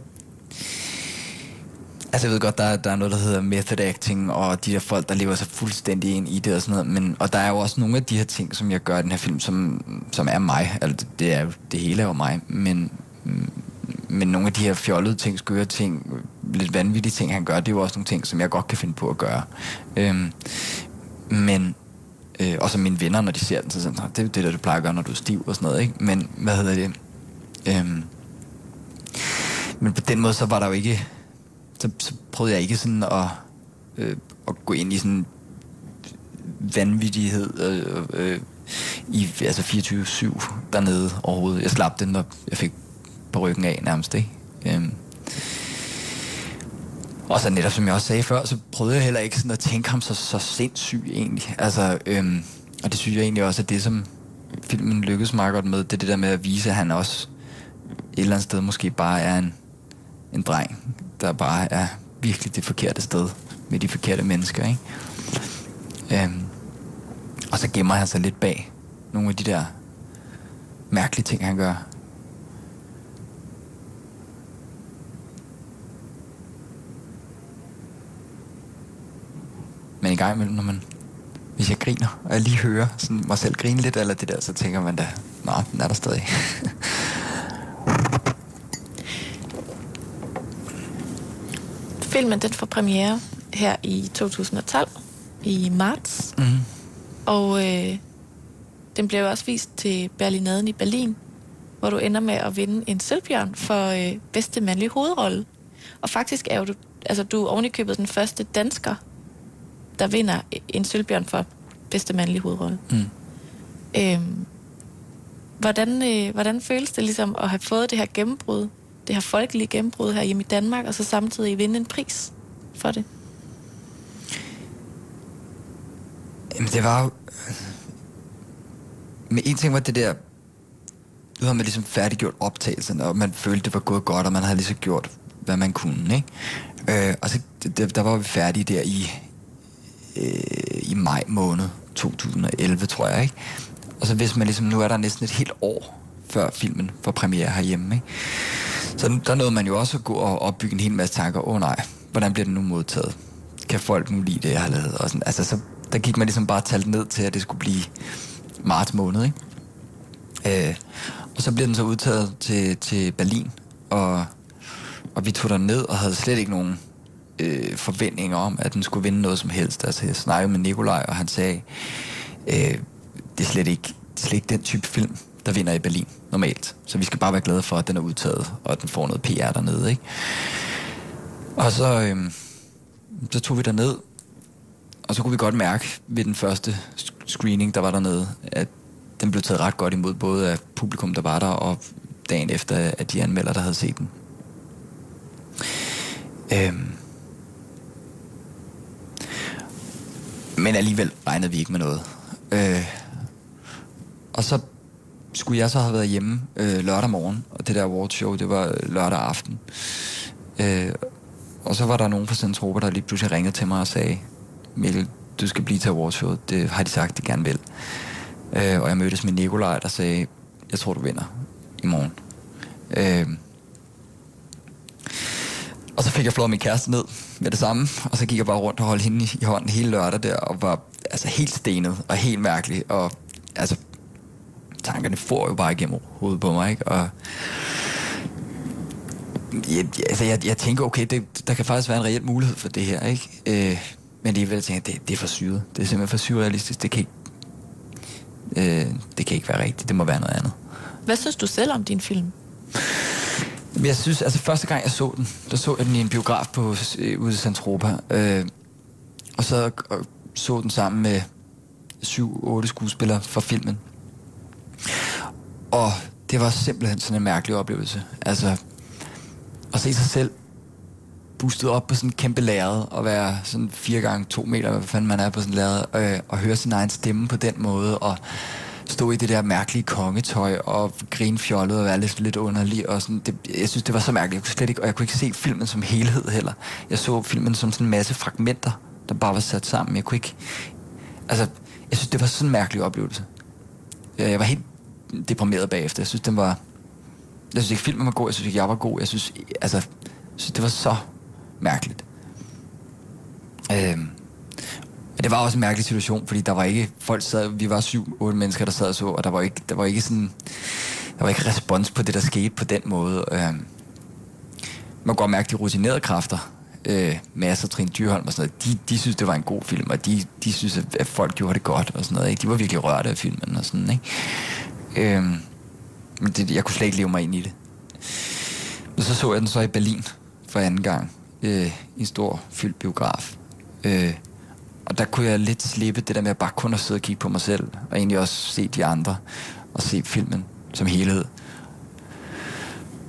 Altså jeg ved godt, der, der er noget, der hedder method acting, og de der folk, der lever sig fuldstændig ind i det og sådan noget, men, og der er jo også nogle af de her ting, som jeg gør i den her film, som, som er mig. Altså det, er, det hele er jo mig, men, men nogle af de her fjollede ting, skøre ting, lidt vanvittige ting, han gør, det er jo også nogle ting, som jeg godt kan finde på at gøre. Øhm, men, øh, og som mine venner, når de ser den, så sådan, det er det, der du plejer at gøre, når du er stiv og sådan noget, ikke? Men, hvad hedder det? Øhm, men på den måde, så var der jo ikke... Så, så prøvede jeg ikke sådan at, øh, at gå ind i sådan vanvittighed øh, øh, i altså 24-7 dernede overhovedet. Jeg slap den, når jeg fik på ryggen af nærmest, ikke? Øhm. Og så netop som jeg også sagde før, så prøvede jeg heller ikke sådan at tænke ham så, så sindssyg egentlig. Altså, øhm, og det synes jeg egentlig også at det, som filmen lykkedes meget godt med. Det er det der med at vise, at han også et eller andet sted måske bare er en, en dreng, der bare er virkelig det forkerte sted med de forkerte mennesker, ikke? Øhm, og så gemmer han sig lidt bag nogle af de der mærkelige ting, han gør. Men i gang imellem, når man, hvis jeg griner, og jeg lige hører sådan mig selv grine lidt, eller det der, så tænker man da, nå, den er der stadig. Filmen den får premiere her i 2012 i marts, mm. og øh, den blev også vist til Berlinaden i Berlin, hvor du ender med at vinde en sølvbjørn for øh, bedste mandlige hovedrolle. Og faktisk er jo du, altså du er ovenikøbet den første dansker, der vinder en sølvbjørn for bedste mandlige hovedrolle. Mm. Øhm, hvordan, øh, hvordan føles det ligesom at have fået det her gennembrud, det her folkelige gennembrud her hjemme i Danmark, og så samtidig vinde en pris for det? Jamen, det var jo... Men en ting var det der... Nu havde man ligesom færdiggjort optagelsen, og man følte, det var gået godt, og man havde ligesom gjort, hvad man kunne, ikke? Øh, og så der, der var vi færdige der i, øh, i maj måned 2011, tror jeg, ikke? Og så hvis man ligesom, nu er der næsten et helt år før filmen får premiere herhjemme, ikke? Så der nåede man jo også at gå og opbygge en hel masse tanker. Åh oh, nej, hvordan bliver den nu modtaget? Kan folk nu lide det, jeg har lavet? Og sådan, altså, så der gik man ligesom bare talt ned til, at det skulle blive marts måned, ikke? Øh, og så blev den så udtaget til, til Berlin, og, og vi tog der ned og havde slet ikke nogen øh, forventninger om, at den skulle vinde noget som helst. Altså, jeg snakkede med Nikolaj, og han sagde, øh, det er slet ikke, det er slet ikke den type film, der vinder i Berlin normalt. Så vi skal bare være glade for, at den er udtaget, og at den får noget PR dernede, ikke? Og så, øh, så tog vi derned, og så kunne vi godt mærke ved den første screening, der var dernede, at den blev taget ret godt imod, både af publikum, der var der, og dagen efter, at de anmelder, der havde set den. Øhm. Men alligevel regnede vi ikke med noget. Øh. Og så skulle jeg så have været hjemme øh, lørdag morgen, og det der awardshow, det var øh, lørdag aften. Øh, og så var der nogen fra Centropa, der lige pludselig ringede til mig og sagde, Mikkel, du skal blive til awardshowet. Det har de sagt, de gerne vil. Øh, og jeg mødtes med Nikolaj, der sagde, jeg tror, du vinder i morgen. Øh, og så fik jeg flået min kæreste ned med det samme, og så gik jeg bare rundt og holdt hende i, i hånden hele lørdag der, og var altså helt stenet og helt mærkelig, og altså tankerne får jo bare igennem hovedet på mig, ikke? Og jeg, altså, jeg, jeg tænker, okay, det, der kan faktisk være en reel mulighed for det her, ikke? Øh, men alligevel tænker jeg, det, det er for syret. Det er simpelthen for surrealistisk. Det kan ikke... Øh, det kan ikke være rigtigt, det må være noget andet. Hvad synes du selv om din film? Jeg synes, altså første gang jeg så den, der så jeg den i en biograf på, øh, ude i Santropa. Øh, og så og så den sammen med syv, otte skuespillere fra filmen. Og det var simpelthen sådan en mærkelig oplevelse. Altså, at se sig selv boostet op på sådan en kæmpe lærred, og være sådan fire gange to meter, hvad fanden man er på sådan en lærred, øh, og høre sin egen stemme på den måde, og stå i det der mærkelige kongetøj, og grine fjollet, og være lidt, lidt underlig, og sådan, det, jeg synes, det var så mærkeligt. Jeg kunne slet ikke, og jeg kunne ikke se filmen som helhed heller. Jeg så filmen som sådan en masse fragmenter, der bare var sat sammen. Jeg kunne ikke, altså, jeg synes, det var sådan en mærkelig oplevelse. Jeg var helt deprimeret bagefter. Jeg synes, den var... Jeg synes ikke, filmen var god. Jeg synes ikke, jeg var god. Jeg synes, altså... Jeg synes, det var så mærkeligt. Øhm, men det var også en mærkelig situation, fordi der var ikke... Folk sad... Vi var syv, otte mennesker, der sad og så, og der var ikke, der var ikke sådan... Der var ikke respons på det, der skete på den måde. Øh, man kan godt mærke de rutinerede kræfter, øh, Mads og Trine Dyrholm og sådan noget, de, de synes, det var en god film, og de, de synes, at, at folk gjorde det godt og sådan noget. Ikke? De var virkelig rørte af filmen og sådan, ikke? Øh, men det, jeg kunne slet ikke leve mig ind i det. Men så så jeg den så i Berlin for anden gang, øh, i en stor fyldt biograf. Øh, og der kunne jeg lidt slippe det der med at bare kun at sidde og kigge på mig selv, og egentlig også se de andre, og se filmen som helhed.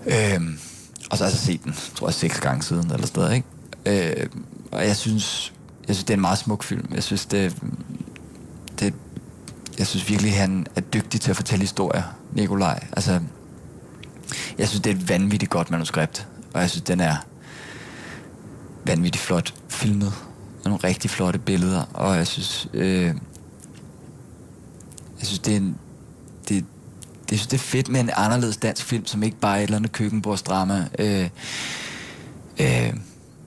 Øhm, og så har jeg så set den, tror jeg, seks gange siden, eller sådan ikke? Øhm, og jeg synes, jeg synes, det er en meget smuk film. Jeg synes, det, det jeg synes virkelig, han er dygtig til at fortælle historier, Nikolaj. Altså, jeg synes, det er et vanvittigt godt manuskript, og jeg synes, den er vanvittigt flot filmet. Og nogle rigtig flotte billeder, og jeg synes, øh, jeg synes, det er en, det, det, synes, det er fedt med en anderledes dansk film, som ikke bare er et eller andet køkkenbordsdrama. Øh, øh,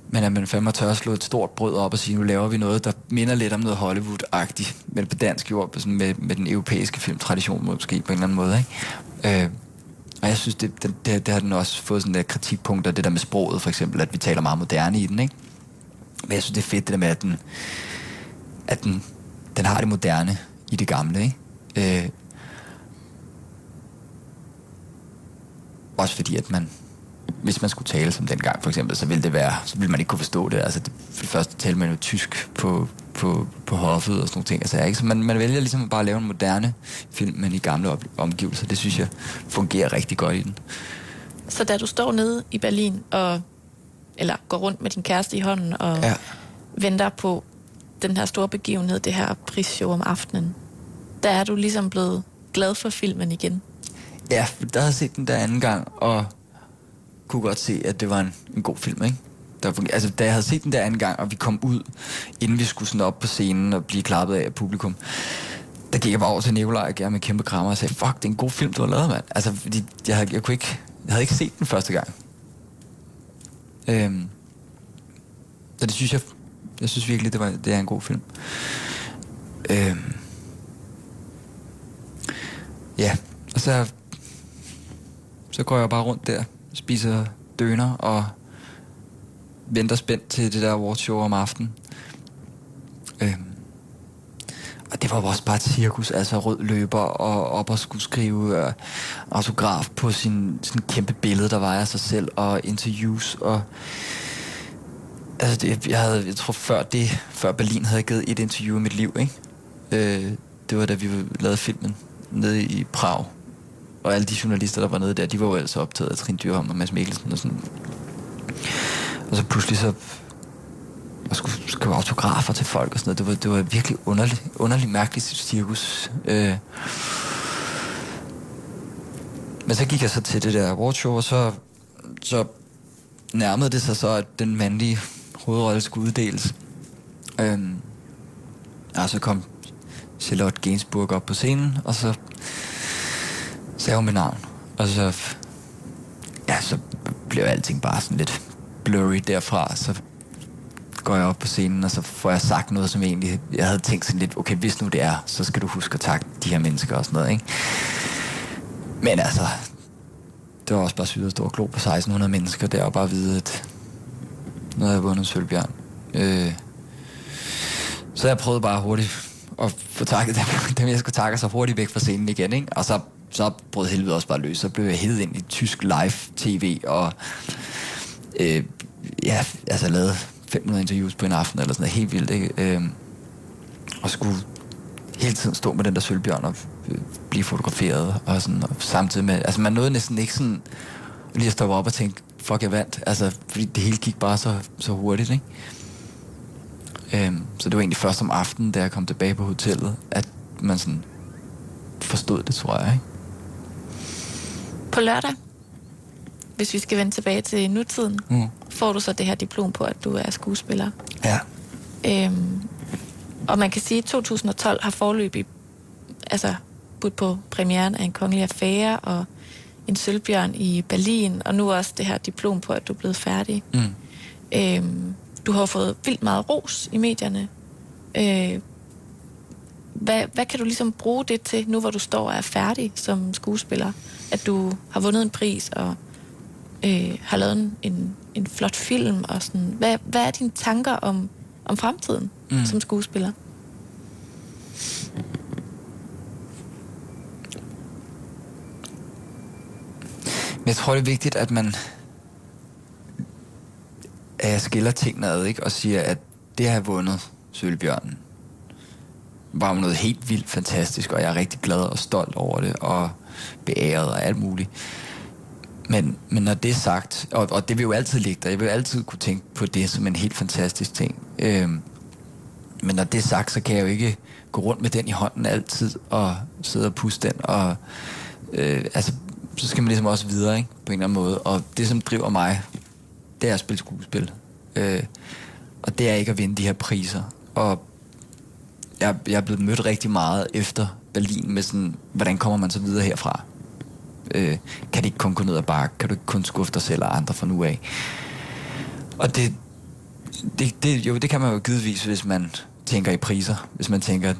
men at man fandme tør at slå et stort brød op og sige, nu laver vi noget, der minder lidt om noget Hollywood-agtigt, men på dansk jord, sådan med, med den europæiske filmtradition måske på en eller anden måde. Ikke? Øh, og jeg synes, det, det, det, det har den også fået sådan der kritikpunkter, det der med sproget for eksempel, at vi taler meget moderne i den. Ikke? Men jeg synes, det er fedt det der med, at den, at den, den har det moderne i det gamle. Ikke? Øh, også fordi, at man hvis man skulle tale som dengang for eksempel, så ville det være, så ville man ikke kunne forstå det. Altså, det, for det første talte man jo tysk på, på, på hoffet og sådan nogle ting. Altså, ikke? Så man, man vælger ligesom at bare lave en moderne film, men i gamle op, omgivelser. Det synes jeg fungerer rigtig godt i den. Så da du står nede i Berlin, og, eller går rundt med din kæreste i hånden, og ja. venter på den her store begivenhed, det her prisshow om aftenen, der er du ligesom blevet glad for filmen igen. Ja, der har jeg set den der anden gang, og kunne godt se, at det var en, en god film, ikke? Der, altså, da jeg havde set den der anden gang, og vi kom ud, inden vi skulle sådan op på scenen og blive klappet af publikum, der gik jeg bare over til Nikolaj og gav med kæmpe krammer og sagde, fuck, det er en god film, du har lavet, mand. Altså, fordi jeg, jeg, jeg, kunne ikke, jeg havde ikke set den første gang. Øhm, så det synes jeg, jeg synes virkelig, det, var, det er en god film. Øhm, ja, og så, så går jeg bare rundt der spiser døner og venter spændt til det der awardshow om aftenen. Øhm. Og det var også bare et cirkus, altså rød løber og op og skulle skrive øh, autograf på sin sådan kæmpe billede, der var af sig selv, og interviews, og altså det, jeg havde, jeg tror før det, før Berlin havde jeg givet et interview i mit liv, ikke? Øh, det var da vi lavede filmen nede i Prag, og alle de journalister, der var nede der, de var jo altså optaget af Trine Dyrholm og Mads Mikkelsen og sådan. Og så pludselig så og skulle skrive autografer til folk og sådan noget. Det var, det var virkelig underligt, underligt mærkeligt cirkus. Øh. Men så gik jeg så til det der awardshow, og så, så nærmede det sig så, at den mandlige hovedrolle skulle uddeles. Øh. Og så kom Charlotte Gainsbourg op på scenen, og så sagde hun mit navn. Og så, ja, så blev alting bare sådan lidt blurry derfra. Så går jeg op på scenen, og så får jeg sagt noget, som egentlig, jeg havde tænkt sådan lidt, okay, hvis nu det er, så skal du huske at takke de her mennesker og sådan noget, ikke? Men altså, det var også bare sygt at stå og glo på 1600 mennesker der, og bare vide, at nu havde jeg vundet Sølvbjørn. Øh, så jeg prøvede bare hurtigt at få takket dem, dem, jeg skulle takke, så hurtigt væk fra scenen igen, ikke? Og så, så brød helvede også bare løs. Så blev jeg hævet ind i tysk live-tv, og øh, ja, altså lavede 500 interviews på en aften, eller sådan noget helt vildt, ikke? Øh, og skulle hele tiden stå med den der sølvbjørn og øh, blive fotograferet, og, sådan, og samtidig med, altså man nåede næsten ikke sådan lige at stoppe op og tænke, fuck, jeg vandt, altså, fordi det hele gik bare så, så hurtigt, ikke? Øhm, så det var egentlig først om aftenen, da jeg kom tilbage på hotellet, at man sådan forstod det, tror jeg. Ikke? På lørdag, hvis vi skal vende tilbage til nutiden, Mm. Får du så det her diplom på, at du er skuespiller. Ja. Øhm, og man kan sige, at 2012 har forløbig altså, budt på premieren af en kongelig affære og en sølvbjørn i Berlin, og nu også det her diplom på, at du er blevet færdig. Mm. Øhm, du har fået vildt meget ros i medierne. Øh, hvad, hvad kan du ligesom bruge det til, nu hvor du står og er færdig som skuespiller? At du har vundet en pris og øh, har lavet en, en, en flot film og sådan. Hvad, hvad er dine tanker om, om fremtiden Mm. som skuespiller? Jeg tror, det er vigtigt, at man at jeg skiller tingene ad, ikke? Og siger, at det have vundet Sølvbjørnen var jo noget helt vildt fantastisk, og jeg er rigtig glad og stolt over det, og beæret og alt muligt. Men, men når det er sagt, og, og det vil jo altid ligge der, jeg vil altid kunne tænke på det som en helt fantastisk ting. Øhm, men når det er sagt, så kan jeg jo ikke gå rundt med den i hånden altid, og sidde og puste den, og øh, altså, så skal man ligesom også videre, ikke? På en eller anden måde. Og det, som driver mig, det er at spille skuespil. Øh, og det er ikke at vinde de her priser. Og jeg, jeg er blevet mødt rigtig meget efter Berlin med sådan, hvordan kommer man så videre herfra? Øh, kan det ikke kun gå ned ad bakke? Kan du ikke kun skuffe dig selv og andre fra nu af? Og det, det, det, jo, det kan man jo givetvis, hvis man tænker i priser. Hvis man tænker,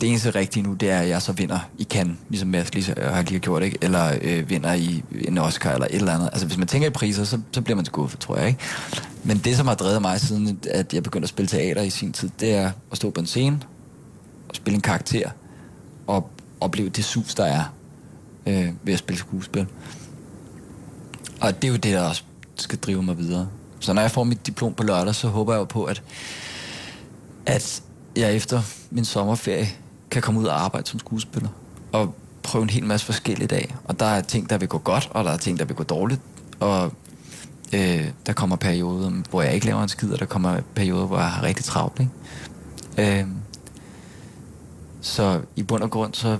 det eneste rigtige nu, det er, at jeg så vinder i Cannes, ligesom Mads lige, har lige gjort, ikke? eller øh, vinder i en Oscar, eller et eller andet. Altså, hvis man tænker i priser, så, så bliver man skuffet, tror jeg. ikke. Men det, som har drevet mig siden, at jeg begyndte at spille teater i sin tid, det er at stå på en scene, og spille en karakter, og opleve det sus, der er øh, ved at spille skuespil. Og det er jo det, der også skal drive mig videre. Så når jeg får mit diplom på lørdag, så håber jeg jo på, at, at jeg efter min sommerferie kan komme ud og arbejde som skuespiller. Og prøve en hel masse forskellige dage. Og der er ting, der vil gå godt, og der er ting, der vil gå dårligt. Og øh, der kommer perioder, hvor jeg ikke laver en skid, og der kommer perioder, hvor jeg har rigtig travlt. Ikke? Øh, så i bund og grund, så,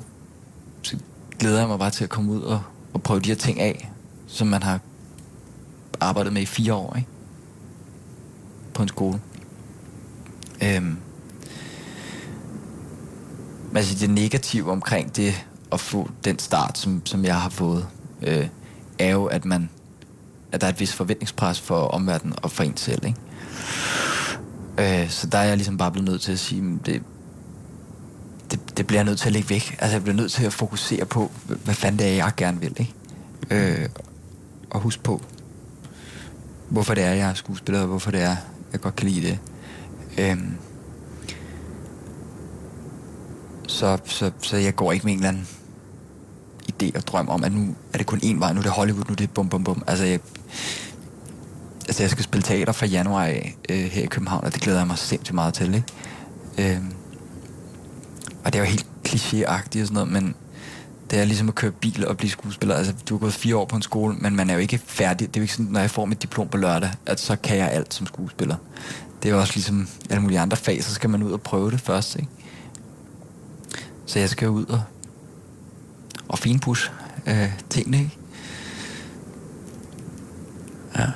så glæder jeg mig bare til at komme ud og, og prøve de her ting af, som man har arbejdet med i fire år, ikke? På en skole. Øhm. Men altså det negative omkring det at få den start, som, som jeg har fået, øh, er jo, at man at der er et vis forventningspres for omverdenen og for en selv, ikke? Øh, så der er jeg ligesom bare blevet nødt til at sige, det, det, det bliver jeg nødt til at lægge væk. Altså jeg bliver nødt til at fokusere på, hvad fanden det er, jeg gerne vil, ikke? Øh, og huske på, hvorfor det er, jeg er skuespiller, og hvorfor det er, jeg godt kan lide det. Øh, så, så, så jeg går ikke med en eller anden idé og drøm om, at nu er det kun én vej, nu er det Hollywood, nu er det bum bum bum. Altså jeg, altså jeg skal spille teater fra januar af øh, her i København, og det glæder jeg mig sindssygt meget til, ikke? Øh, og det er jo helt klichéagtigt og sådan noget, men det er ligesom at køre bil og blive skuespiller. Altså, du har gået fire år på en skole, men man er jo ikke færdig. Det er jo ikke sådan, når jeg får mit diplom på lørdag, at så kan jeg alt som skuespiller. Det er jo også ligesom alle mulige andre fag, så skal man ud og prøve det først, ikke? Så jeg skal ud og, og finpudse øh, tingene, ikke? Ja.